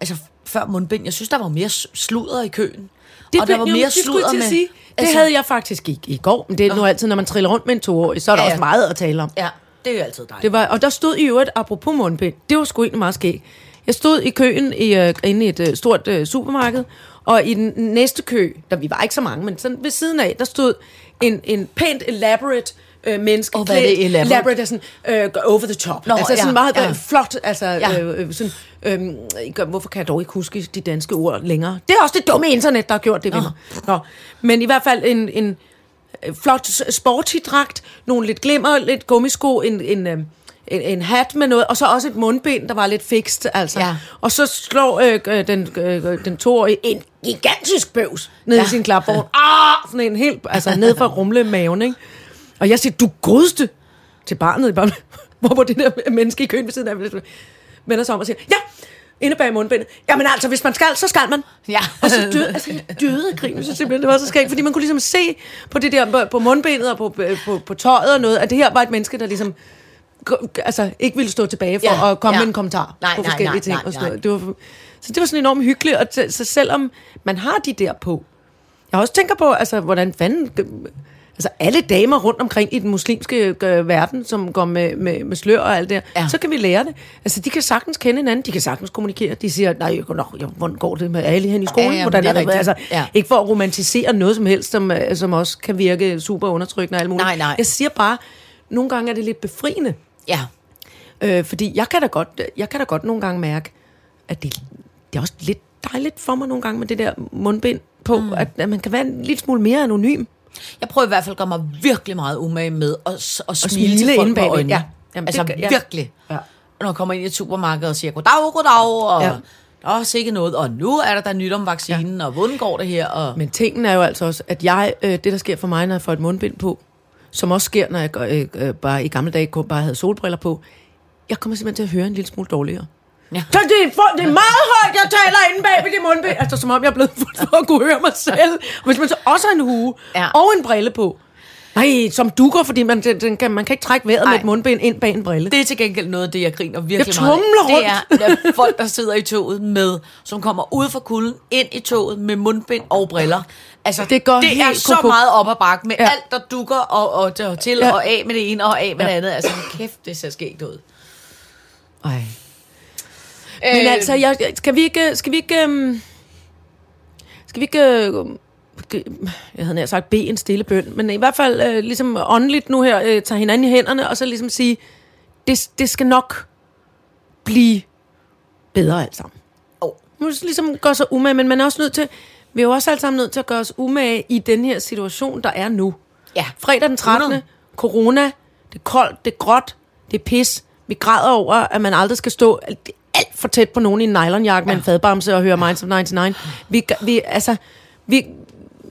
altså før mundbind, jeg synes, der var mere sludder i køen. Det, og der var jo, mere skulle sludder med... sige. Det altså, havde jeg faktisk ikke i går, men det er nu altid, når man triller rundt med en toårig, så er der ja. også meget at tale om. Ja, det er jo altid dejligt. Det var, og der stod i øvrigt, apropos mundbind, det var sgu egentlig meget skægt. Jeg stod i køen i, uh, inde i et uh, stort uh, supermarked, og i den næste kø, der vi var ikke så mange, men sådan ved siden af, der stod en, en pænt elaborate øh, menneske. Åh, hvad er det, elaborate? Elaborate er sådan øh, over the top. Nå, altså sådan ja, meget ja. øh, flot. Altså, Ja. øh, øh, sådan, øh, hvorfor kan jeg dog ikke huske de danske ord længere? Det er også det dumme internet, der har gjort det ved mig. Nå. Men i hvert fald en, en øh, flot s- sporty dragt, nogle lidt glimmer, lidt gummisko, en, en, øh, en, en hat med noget, og så også et mundbind, der var lidt fikst, altså. Ja. Og så slår øh, øh, den, øh, den toårige en gigantisk bøvs ned ja. I sin klapvogn. Ah! Sådan en helt, altså ned fra rumle maven, ikke? Og jeg siger, du godeste til barnet i barnet, hvorpå det der menneske i køen ved siden af vender sig om og siger, ja, inde bag mundbindet. Jamen altså, hvis man skal, så skal man. Ja. Og så døde, altså, jeg døde af grin, synes simpelthen, det var så skægt, fordi man kunne ligesom se på det der, på, på mundbindet og på, på, på tøjet og noget, at det her var et menneske, der ligesom altså, ikke ville stå tilbage for Ja, at komme ja. med en kommentar Nej, på nej, forskellige nej, ting. nej, og sådan nej. noget. Det var, så det var sådan enormt hyggeligt, og t- så selvom man har de der på, jeg også tænker på, altså, hvordan fanden... Altså alle damer rundt omkring i den muslimske øh, verden, som går med, med, med slør og alt det Ja. så kan vi lære det. Altså de kan sagtens kende hinanden, de kan sagtens kommunikere. De siger, nej, jeg, nå, jeg, hvordan går det med Ali hen i skolen? Ja, ja, hvordan det er det? Altså, Ja. Ikke for at romantisere noget som helst, som, øh, som også kan virke super undertrykkende og alt muligt. Nej, nej. Jeg siger bare, nogle gange er det lidt befriende. Ja. Øh, fordi jeg kan, da godt, jeg kan da godt nogle gange mærke, at det, det er også lidt dejligt for mig nogle gange med det der mundbind på, mm. at, at man kan være en lille smule mere anonym. Jeg prøver i hvert fald at gøre mig virkelig meget umage med at, at smile, smile til folk på øjnene. ja. Jamen, altså det ja. virkelig. Ja. Når jeg kommer ind i et supermarked og siger, goddag, goddag, og Ja. der er ikke noget, og nu er der der nyt om vaccinen, ja. og hvordan går det her? Og... Men tingen er jo altså også, at jeg, øh, det der sker for mig, når jeg får et mundbind på, som også sker, når jeg øh, øh, bare i gamle dage kun bare havde solbriller på, jeg kommer simpelthen til at høre en lille smule dårligere. Ja. Så det er, for, det er meget højt, jeg taler inde bag ved det mundbind. Altså, som om jeg er blevet fuldt for at kunne høre mig selv. Og hvis man så også har en hue ja. og en brille på, Nej, som dukker, fordi man, den, kan, man kan ikke trække vejret Nej. med et mundbind ind bag en brille. Det er til gengæld noget af det, jeg griner virkelig Jeg meget af. Det er, er folk, der sidder i toget med, som kommer ud fra kulden, ind i toget med mundbind og briller. Altså, Det går det er så koko. meget op ad bakke med Ja. alt, der dukker og, og, og til Ja. og af med det ene og af med Ja. det andet. Altså, kæft, det ser skægt ud. Ej. Men Øh, altså, jeg, skal vi ikke... Skal vi ikke... Um, skal vi ikke... Jeg havde nær sagt bede en stille bøn, men i hvert fald uh, ligesom åndeligt nu her, uh, tage hinanden i hænderne, og så ligesom sige, det, det skal nok blive bedre alt sammen. Oh. Man ligesom gøre sig umage, men man er også nødt til, vi er jo også alle sammen nødt til at gøre os umage i den her situation, der er nu. Ja. Fredag den 13. 100. Corona, det er koldt, det er gråt, det er pis. Vi græder over, at man aldrig skal stå alt, for tæt på nogen i en nylonjakke med en fadbamse og høre Minds of 99. Vi, vi, altså, vi,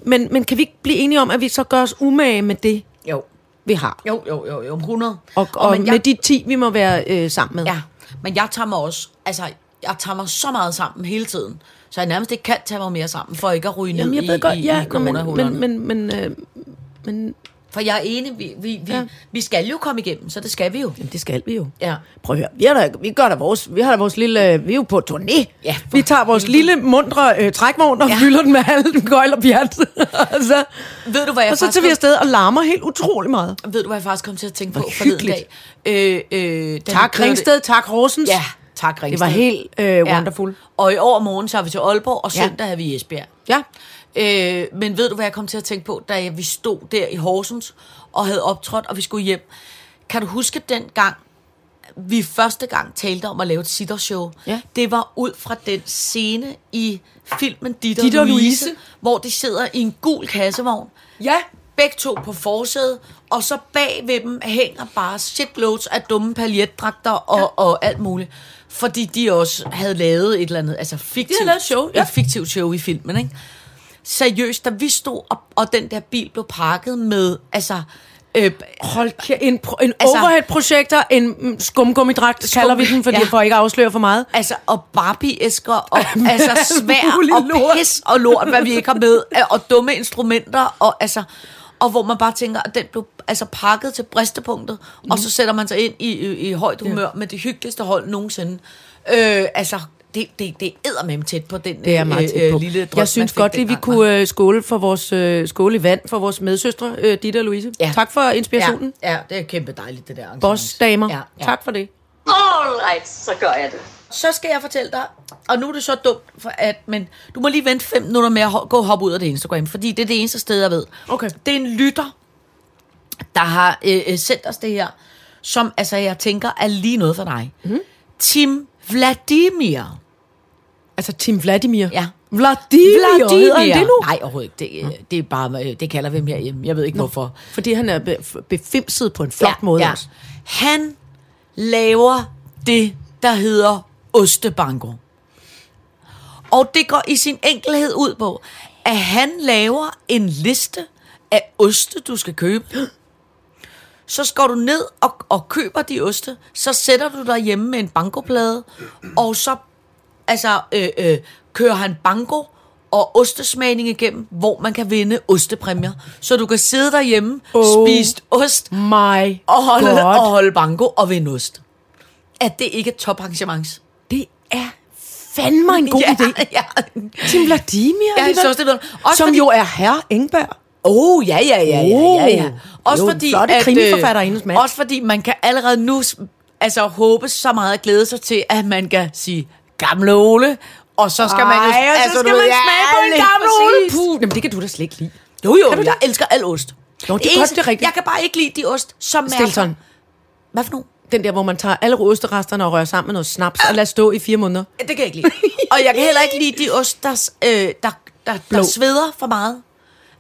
men, men kan vi ikke blive enige om, at vi så gør os umage med det, Jo, vi har? jo, jo, jo, jo 100. Og, og, men med jeg, de 10, vi må være øh, sammen med. Ja, men jeg tager mig også, altså, jeg tager mig så meget sammen hele tiden, så jeg nærmest ikke kan tage mig mere sammen, for ikke at ryge ned jeg i, ved godt, i, ja, i men, men, men, men, øh, men For jeg er enig, vi, vi, vi, Ja. ja. vi skal jo komme igennem, så det skal vi jo. jamen, det skal vi jo. Ja. Prøv at høre, vi, har da, vi, gør da vores, vi har da vores lille, vi er jo på turné. Ja, vi tager vores lille, mundre øh, trækvogn og ja. Ja. fylder den med alle gøjl og pjat. så, Ved du, hvad jeg og så tager vi afsted og larmer helt utrolig meget. Ved du, hvad jeg faktisk kom til at tænke på forleden dag? Øh, øh, Tak Ringsted, tak Horsens. Ja, tak Ringsted. Det var helt øh, Ja. wonderful. Og i år morgen, så er vi til Aalborg, og Ja. søndag er vi i Esbjerg. Ja. Øh, men ved du, hvad jeg kom til at tænke på, da vi stod der i Horsens og havde optrådt, og vi skulle hjem? Kan du huske den gang, vi første gang talte om at lave et sittershow? Ja. Det var ud fra den scene i filmen Ditter, Ditter Louise, Louise. Louise, hvor de sidder i en gul kassevogn. Ja. Begge to på forsædet, og så bag ved dem hænger bare shitloads af dumme paljetdragter og, ja. og alt muligt. Fordi de også havde lavet et eller andet, altså fiktivt, lavet et show, ja. et fiktivt show i filmen, ikke? Seriøst, da vi stod op, og den der bil blev pakket med, altså, øh, Hold kæ- en, pro- en Altså- overhead-projekter, en mm, skumgummidragt, Skum- kalder vi den, fordi ja. for ikke at afsløre for meget. altså, og Barbie-æsker, og altså svær, og lort. pis og lort, hvad vi ikke har med, øh, og dumme instrumenter, og altså, og hvor man bare tænker, at den blev altså pakket til bristepunktet, mm. og så sætter man sig ind i, i, i højt humør ja. med det hyggeligste hold nogensinde. Øh, altså, det, det, det er eddermame tæt på den Det er meget tæt på. lille drøm, jeg synes godt lige, vi kunne øh, skåle for vores øh, skåle i vand for vores medsøstre, øh, Ditte og Louise. Ja. Tak for inspirationen. Ja, ja, det er kæmpe dejligt, det der. arrangement. Boss-damer. Ja, ja. Tak for det. All right, så gør jeg det. Så skal jeg fortælle dig, og nu er det så dumt, for at, men du må lige vente fem minutter med at ho- gå og hoppe ud af det Instagram, fordi det er det eneste sted, jeg ved. Okay. Det er en lytter, der har øh, øh, sendt os det her, som altså, jeg tænker er lige noget for dig. Mm. Tim Vladimir. Altså Tim Vladimir. Ja. Vladimir, hedder han det nu? Nej, overhovedet ikke. Det, øh, det er bare, øh, det kalder vi ham herhjemme. Jeg ved ikke, hvorfor. Fordi han er be- befimset på en flot måde ja. også. Han laver det, der hedder ostebanko. Og det går i sin enkelhed ud på, at han laver en liste af oste, du skal købe. Så går du ned og, og køber de oste, så sætter du dig hjemme med en bankoplade, og så altså, øh, øh, kører han banko og ostesmagning igennem, hvor man kan vinde ostepræmier. Så du kan sidde derhjemme, Oh. spise ost My og holde, God. og holde banko og vinde ost. Er det ikke et toparrangement? Det er fandme en god ja, idé. Ja. Tim Vladimir Ja, synes også, det ved- også Som fordi- jo er herre Engberg. Oh, ja, ja, ja, ja, ja, ja. Oh, Også jo, fordi, flotte at, krimiforfatterindes mand. Også fordi man kan allerede nu altså, håbe så meget at glæde sig til, at man kan sige, gamle Ole, og så skal man jo... Ej, og så altså, skal du man ved, smage på en gammel. Ole. Puh, jamen det kan du da slet ikke lide. Jo, jo, Kan du jeg det? elsker al ost. Jo, det er godt, det er rigtigt. Jeg kan bare ikke lide de ost, som er... Stilton. Hvad for nogle? Den der, hvor man tager alle osteresterne og rører sammen med noget snaps og lader stå i fire måneder. Ja, Det kan jeg ikke lide. og jeg kan heller ikke lide de ost, der, øh, der, der, der Blå. sveder for meget.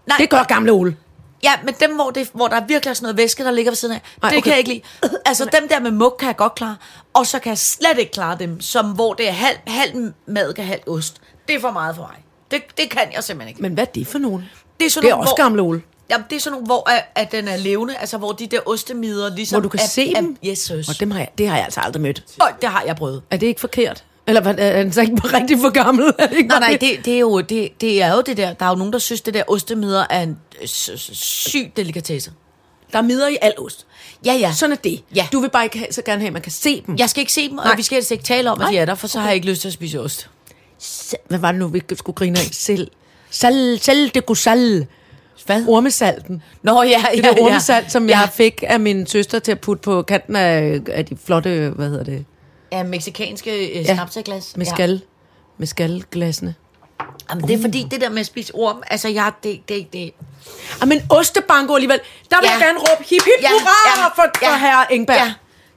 Nej, Det gør gamle Ole. Ja, men dem, hvor, det, hvor der er virkelig er sådan noget væske, der ligger ved siden af, Ej, det okay. kan jeg ikke lide. Altså, dem der med mug kan jeg godt klare, og så kan jeg slet ikke klare dem, som hvor det er halv, halv madke, halv ost. Det er for meget for mig. Det, det kan jeg simpelthen ikke. Men hvad er det for nogen? Det er, sådan Det er nogle, også hvor, gamle Ole. Jamen, det er sådan nogle, hvor at, at den er levende, altså hvor de der ostemider ligesom... Hvor du kan er, se er, dem? Yes, søs. Og dem har jeg, det har jeg altså aldrig mødt. Og det har jeg prøvet. Er det ikke forkert? Eller er han så ikke rigtig for gammel? Er det ikke Nej, nej, det, det, er jo, det, det er jo det der. Der er jo nogen, der synes, det der ostemider er en syg delikatesse. Der er midder i al ost. Ja, ja. Sådan er det. Ja. Du vil bare ikke have, så gerne have, at man kan se dem. Jeg skal ikke se dem, og Nej. vi skal helst ikke tale om, at Nej. de er der, for så har jeg ikke lyst til at spise ost. Hvad var det nu, vi skulle grine af? Selv. Sal, sal de gusal. Hvad? Ormesalten. Nå, ja, Det ja, der ormesalt, som ja. jeg fik af min søster til at putte på kanten af, af de flotte, hvad hedder det, Ja, meksikanske øh, snapseglas. mescal, mescalglasene. Ja. Jamen, det er fordi, det der med at spise orm, altså, jeg, det, det, det, Ja, men ostebanko alligevel. Der vil Ja. jeg gerne råbe hip hip Ja, hurra ja, for, for ja, herre Engberg. ja.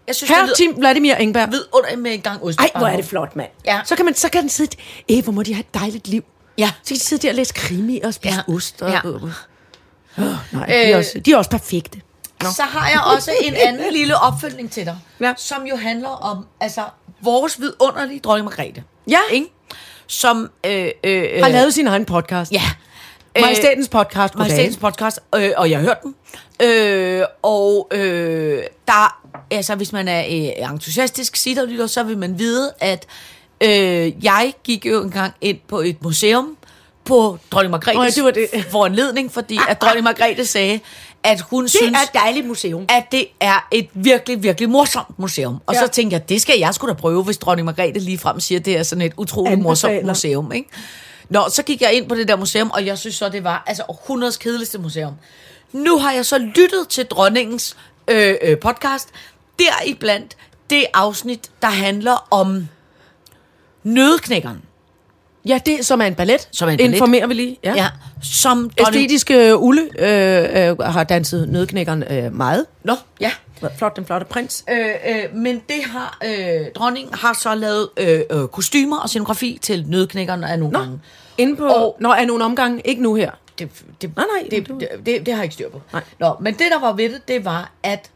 Jeg synes, det Herre Tim Vladimir Engberg. vidunderligt med en gang ost. Ej, hvor er det flot, mand. Ja. Så kan man så kan den sidde, æh, hvor må de have et dejligt liv. Ja. Så kan de sidde der og læse krimi og spise Ja. ost. Og, Ja. øh, øh. nej, de, er Øh. også, de er også perfekte. Så har jeg også en anden lille opfølgning til dig, Ja. som jo handler om altså, vores vidunderlige dronning Margrethe. Ja. Ikke? Som øh, øh, Har lavet sin egen podcast. Ja. Majestatens podcast. Goddag. Majestatens podcast, øh, og jeg har hørt den. Øh, og øh, der, altså hvis man er øh, entusiastisk sitterlytter, så vil man vide, at øh, jeg gik jo engang ind på et museum på dronning Margrethes Nå ja, det var det. foranledning, fordi at dronning Margrethe sagde, at hun Det synes, er et dejligt museum. at det er et virkelig, virkelig morsomt museum. Og Ja. så tænkte jeg, det skal jeg sgu da prøve, hvis dronning Margrethe ligefrem siger, at det er sådan et utroligt Anbefaler. morsomt museum. Ikke? Nå, så gik jeg ind på det der museum, og jeg synes så, det var altså århundredes kedeligste museum. Nu har jeg så lyttet til dronningens øh, øh, podcast, deriblandt det afsnit, der handler om nødknækkeren. Ja, det som er en ballet. Som er en ballet. Informerer vi lige. Ja. Ja, som. Æstetiske Ulle øh, øh, har danset nødknækkeren øh, meget. Nå, ja. Flot, den flotte prins. Øh, øh, men det har øh, dronningen har så lavet øh, øh, kostymer og scenografi til nødknækkeren af nogle Nå, gange. inde på... Og- Nå, er nogle omgange. Ikke nu her. Det, det, Nej, nej, det, det, det, det har jeg ikke styr på. Nej. Nå, men det, der var ved det, det var, at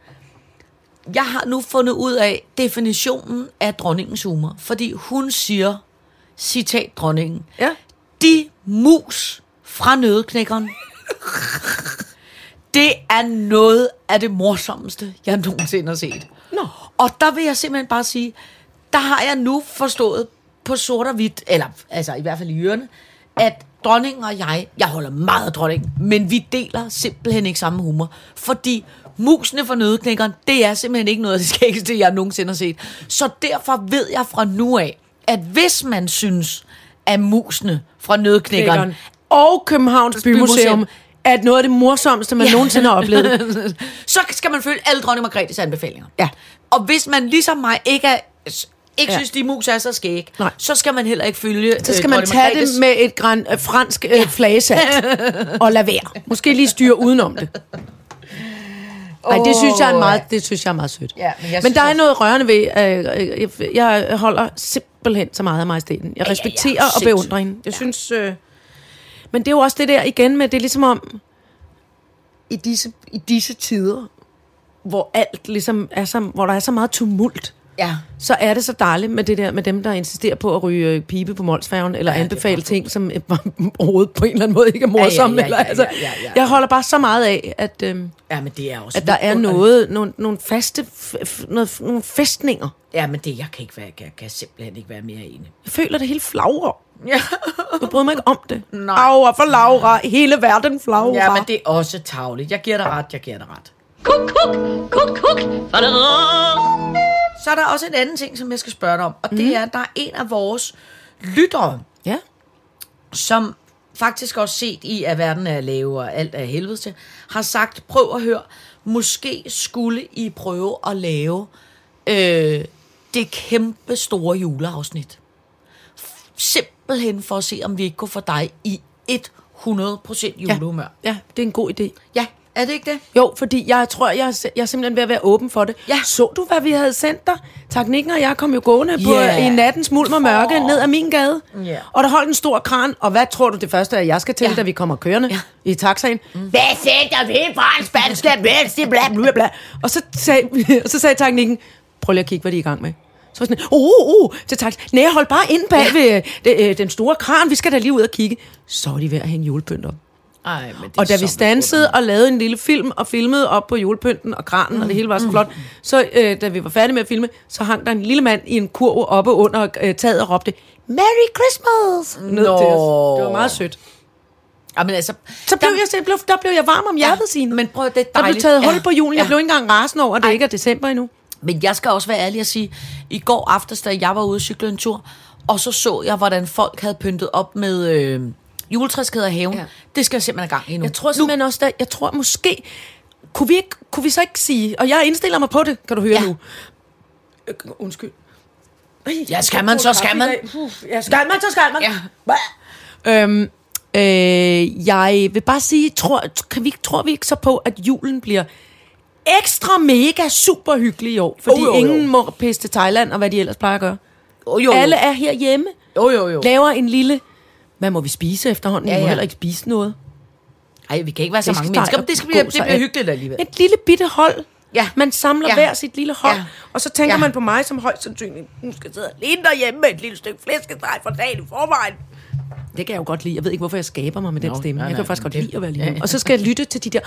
jeg har nu fundet ud af definitionen af dronningens humor. Fordi hun siger, citat dronningen, Ja. de mus fra nødknækkeren, det er noget af det morsomste, jeg nogensinde har set. Nå. Og der vil jeg simpelthen bare sige, der har jeg nu forstået på sort og hvidt, eller altså i hvert fald i ørene, at dronningen og jeg, jeg holder meget af dronningen, men vi deler simpelthen ikke samme humor. Fordi musene for nødknækkeren, det er simpelthen ikke noget af det skæggeste, jeg nogensinde har set. Så derfor ved jeg fra nu af, at hvis man synes, at musene fra nødknækkeren Knækkeren. Og Københavns Bymuseum Bymuseum. er noget af det morsomste, man ja. nogensinde har oplevet. så skal man følge alle dronning Margrethes anbefalinger. Ja. Og hvis man ligesom mig ikke er, ikke Ja. synes, de mus er så skæg, Nej. så skal man heller ikke følge Så skal øh, man tage det med et græn, øh, fransk øh, flagesalt og lade være. Måske lige styre udenom det. Ej, det synes jeg er meget, det synes jeg er meget sødt. Ja, men jeg men der er noget rørende ved, øh, øh, jeg, jeg holder simpelthen så meget af majestæten. Jeg ja, respekterer ja, og beundrer hende. Jeg synes, øh, men det er jo også det der igen med, det er ligesom om, i disse, i disse tider, hvor alt ligesom er så, hvor der er så meget tumult, Ja. så er det så dejligt med det der med dem, der insisterer på at ryge øh, pibe på Molsfærgen, eller Ja, ja, anbefale ting, som øh, overhovedet på en eller anden måde ikke er morsomme. Ja, ja, ja, eller, ja, altså, ja, ja, ja. Jeg holder bare så meget af, at, øh, ja, men det er også at der er noget, nogle, nogle faste, noget, nogle fæstninger. Ja, men det, jeg kan, ikke være, jeg kan simpelthen ikke være mere enig. Jeg føler det hele flagrer. Ja. Jeg bryder mig ikke om det. Nej. Aura for Laura. Hele verden flagrer. ja, men det er også tavligt. Jeg giver dig ret, jeg giver dig ret. Kuk, kuk, kuk, kuk. Så er der også en anden ting, som jeg skal spørge dig om, og det er, at der er en af vores lyttere, Ja. som faktisk også set i, at verden er lave og alt er helvede til, har sagt, prøv at høre, måske skulle I prøve at lave øh, det kæmpe store juleafsnit. Simpelthen for at se, om vi ikke kunne få dig i 100% julehumør. ja, det er en god idé. Ja, er det ikke det? Jo, fordi jeg tror, jeg, er jeg er simpelthen ved at være åben for det. Ja. Så du, hvad vi havde sendt dig? Teknikken og jeg kom jo gående på, Ja. i nattens mulm og mørke ned ad min gade. Ja. Og der holdt en stor kran. Og hvad tror du det første er, jeg skal til, Ja. da vi kommer kørende Ja. i taxaen? Mm. Hvad sætter vi for en spansk bla, bla, bla. Og så sagde, og så sagde teknikken, prøv lige at kigge, hvad de er i gang med. Så var sådan, uh, uh, til taxa. Nej, hold bare ind bag ja. ved det, øh, den store kran, vi skal da lige ud og kigge. Så var de ved at hænge julepynt op. Ej, men det Og da vi stansede og lavede en lille film og filmede op på julepynten og kranen, og det hele var så flot, så øh, da vi var færdige med at filme, så hang der en lille mand i en kurv oppe under øh, taget og råbte, Merry Christmas! Ned Nå. til os. Det var meget sødt. Jamen, altså, Så blev jeg, så blev, der blev jeg varm om hjertet, Signe. Men prøv, det er Der blev dejligt. taget hul Ja. på julen. Jeg Ja. blev ikke engang rasende over, at det Ej. ikke er december endnu. Men jeg skal også være ærlig og sige, i går aftes, da jeg var ude og cykle en tur, og så så jeg, hvordan folk havde pyntet op med øh, juletræskæder i haven. Ja. Det skal jeg simpelthen have gang i nu. Jeg tror simpelthen også, der, jeg tror måske, kunne vi, ikke, kunne vi så ikke sige, og jeg indstiller mig på det, kan du høre Ja. nu. Øh, undskyld. Ja, skal man, så skal man. Ja, skal man, så skal man. Ja. Øhm, øh, jeg vil bare sige, tror, kan vi, tror vi ikke så på, at julen bliver ekstra mega super hyggelig i år? Fordi Jo, jo, jo. ingen må pisse til Thailand, og hvad de ellers plejer at gøre. Jo, jo, jo. Alle er herhjemme, Jo, jo, jo. laver en lille... Hvad må vi spise efterhånden? Ja, Vi må ja. heller ikke spise noget. Ej, vi kan ikke være så mange mennesker, men det, skal blive, det bliver hyggeligt alligevel. Et lille bitte hold. Ja. Man samler Ja. hver sit lille hold. Ja. Og så tænker Ja. man på mig som højst sandsynligt, nu skal sidde alene derhjemme med et lille stykke flæskesteg for dagen i forvejen. Det kan jeg jo godt lide. Jeg ved ikke, hvorfor jeg skaber mig med den Nå, stemme. nej, jeg kan nej, faktisk godt lide at være ja, alene. ja. Og så skal jeg lytte til de der...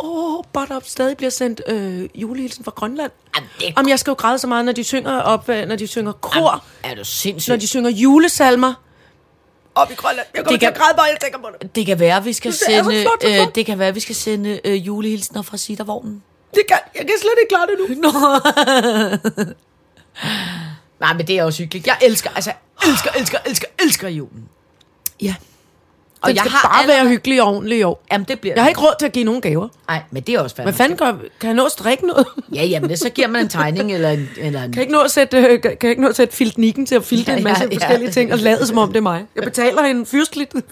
Åh, oh, but up stadig bliver sendt øh, julehilsen fra Grønland. Jamen, det Om jeg skal jo græde så meget, når de synger op, øh, når de synger kor, Er du sindssyg? når de synger julesalmer. Op i Grønland. Jeg kommer Det til kan- at græde, bare jeg tænker på det. Det kan være, vi skal Det sende, øh, det kan være, vi skal sende øh, julehilsner fra Sittervognen. det kan, jeg kan slet ikke klare det nu. Nej, men det er også hyggeligt. Jeg elsker, altså, elsker, elsker, elsker, elsker julen. Ja. Og jeg skal har bare allerede- være hyggelig og ordentlig i år. Jamen, det bliver Jeg har ikke råd til at give nogen gaver. Nej, men det er også Hvad fandme. fanden gør, kan jeg nå at strikke noget? Ja, jamen, det, så giver man en tegning eller en... Eller en Kan jeg ikke nå at sætte, øh, kan jeg ikke nå at sætte filtnikken til at filte Ja, en masse ja, ja. forskellige ting og lade som om det er mig? Jeg betaler hende fyrstligt.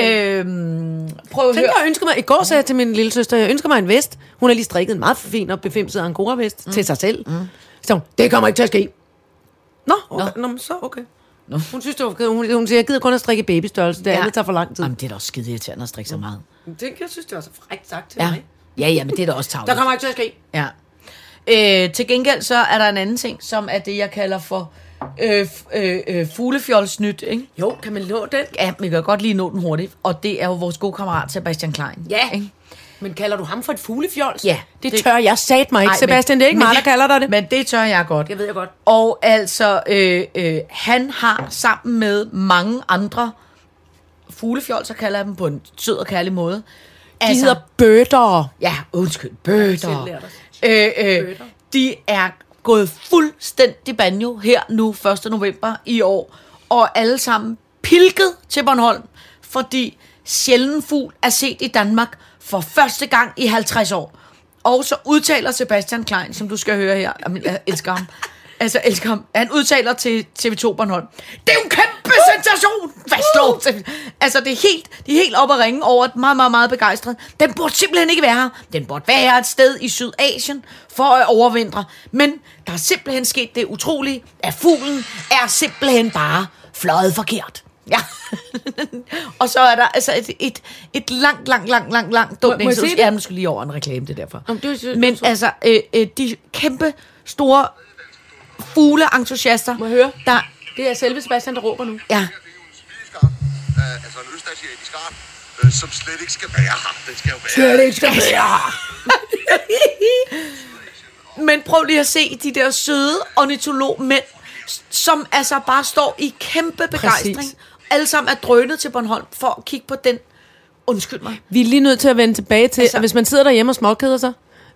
øhm, prøv at Tænk, høre. jeg ønsker mig, i går sagde jeg til min lille søster, jeg ønsker mig en vest. Hun har lige strikket en meget fin og befimset angora-vest mm. til sig selv. Mm. Så hun, det kommer ikke til at ske. Nå, okay. Nå. Nå så okay. Nå. Hun synes, det var okay. Hun, hun siger, jeg gider kun at strikke babystørrelse. Det Ja. andet tager for lang tid. Jamen, det er da også skide irriterende at strikke så meget. Det, jeg synes, det var så frækt sagt til Ja, mig. ja, ja men det er da også Der tavligt. kommer ikke til at ske. Ja. Øh, til gengæld så er der en anden ting, som er det, jeg kalder for øh, f- øh, øh, fuglefjolsnyt, ikke? Jo, kan man nå den? Ja, vi kan godt lige nå den hurtigt. Og det er jo vores gode kammerat Sebastian Klein. Ja. Ikke? Men kalder du ham for et fuglefjols? Ja, Det, det- tør jeg sat mig ikke, Ej, Sebastian. men- det er ikke mig, der kalder dig det. Men det tør jeg godt. Det ved jeg godt. Og altså, øh, øh, han har sammen med mange andre fuglefjolser, kalder jeg dem på en sød og kærlig måde. De Altså, hedder bøtter. Ja, undskyld, bøtter. Øh, øh, de er gået fuldstændig banjo her nu 1. november i år, og alle sammen pilket til Bornholm, fordi sjælden fugl er set i Danmark for første gang i 50 år. Og så udtaler Sebastian Klein, som du skal høre her, jeg elsker ham, altså elsker ham, han udtaler til TV2 Bornholm, det er jo en kæmpe sensation, fastslår. Altså det er helt, de er helt op at ringe over, at meget, meget, meget begejstret. Den burde simpelthen ikke være her. Den burde være et sted i Sydasien for at overvintre. Men der er simpelthen sket det utrolige, at fuglen er simpelthen bare fløjet forkert. Ja. og så er der altså et, et, et langt, langt, langt, langt, langt dumt Må- må jeg det? Ja, nu skal lige over en reklame, det er derfor. Jamen, det er jo- Men så- altså, øh, øh, de kæmpe store fugleentusiaster, Må jeg høre? der, Det er selve Sebastian, der råber nu. ja, Det altså en østasiatisk øh, som slet ikke skal være her. Den skal jo være... ikke skal være Men prøv lige at se de der søde ornitologmænd, som altså bare står i kæmpe begejstring. Præcis. Alle sammen er drønet til Bornholm for at kigge på den. Undskyld mig. Vi er lige nødt til at vende tilbage til, Altså- at hvis man sidder derhjemme og småkeder sig,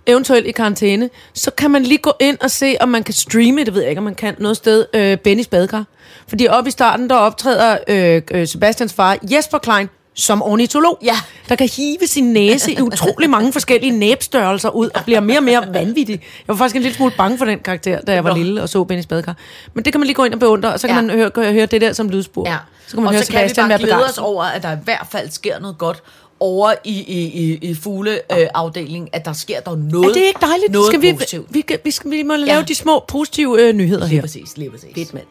eventuelt i karantæne, så kan man lige gå ind og se, om man kan streame, det ved jeg ikke, om man kan, noget sted, øh, Bennys badekar. Fordi oppe i starten, der optræder øh, øh, Sebastians far, Jesper Klein, som ornitolog, Ja. der kan hive sin næse i utrolig mange forskellige næbstørrelser ud, og bliver mere og mere vanvittig. Jeg var faktisk en lille smule bange for den karakter, da jeg var Nå. lille og så Bennys badekar. Men det kan man lige gå ind og beundre, og så kan Ja. man høre, høre, høre det der som lydspor. Ja. Så kan man og høre så kan vi Sebastian bare være glæde os over, at der i hvert fald sker noget godt over i, i, i, i fugleafdelingen, at der sker der noget, Er det ikke dejligt? noget skal vi, positivt. vi, vi, vi, skal, vi må lave Ja. de små positive øh, nyheder Lige her. præcis, lige præcis. Fedt, mand.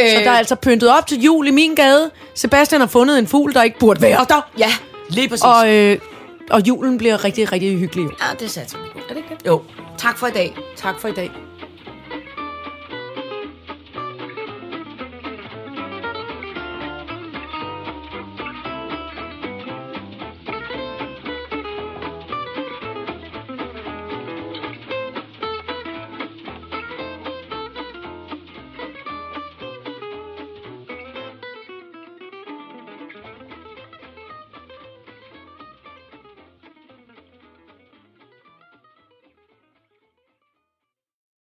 Øh, Så der er altså pyntet op til jul i min gade. Sebastian har fundet en fugl, der ikke burde være der. Ja, lige præcis. Og, øh, og julen bliver rigtig, rigtig hyggelig. ja, det satser vi på. Er det ikke det? Jo. Tak for i dag. Tak for i dag.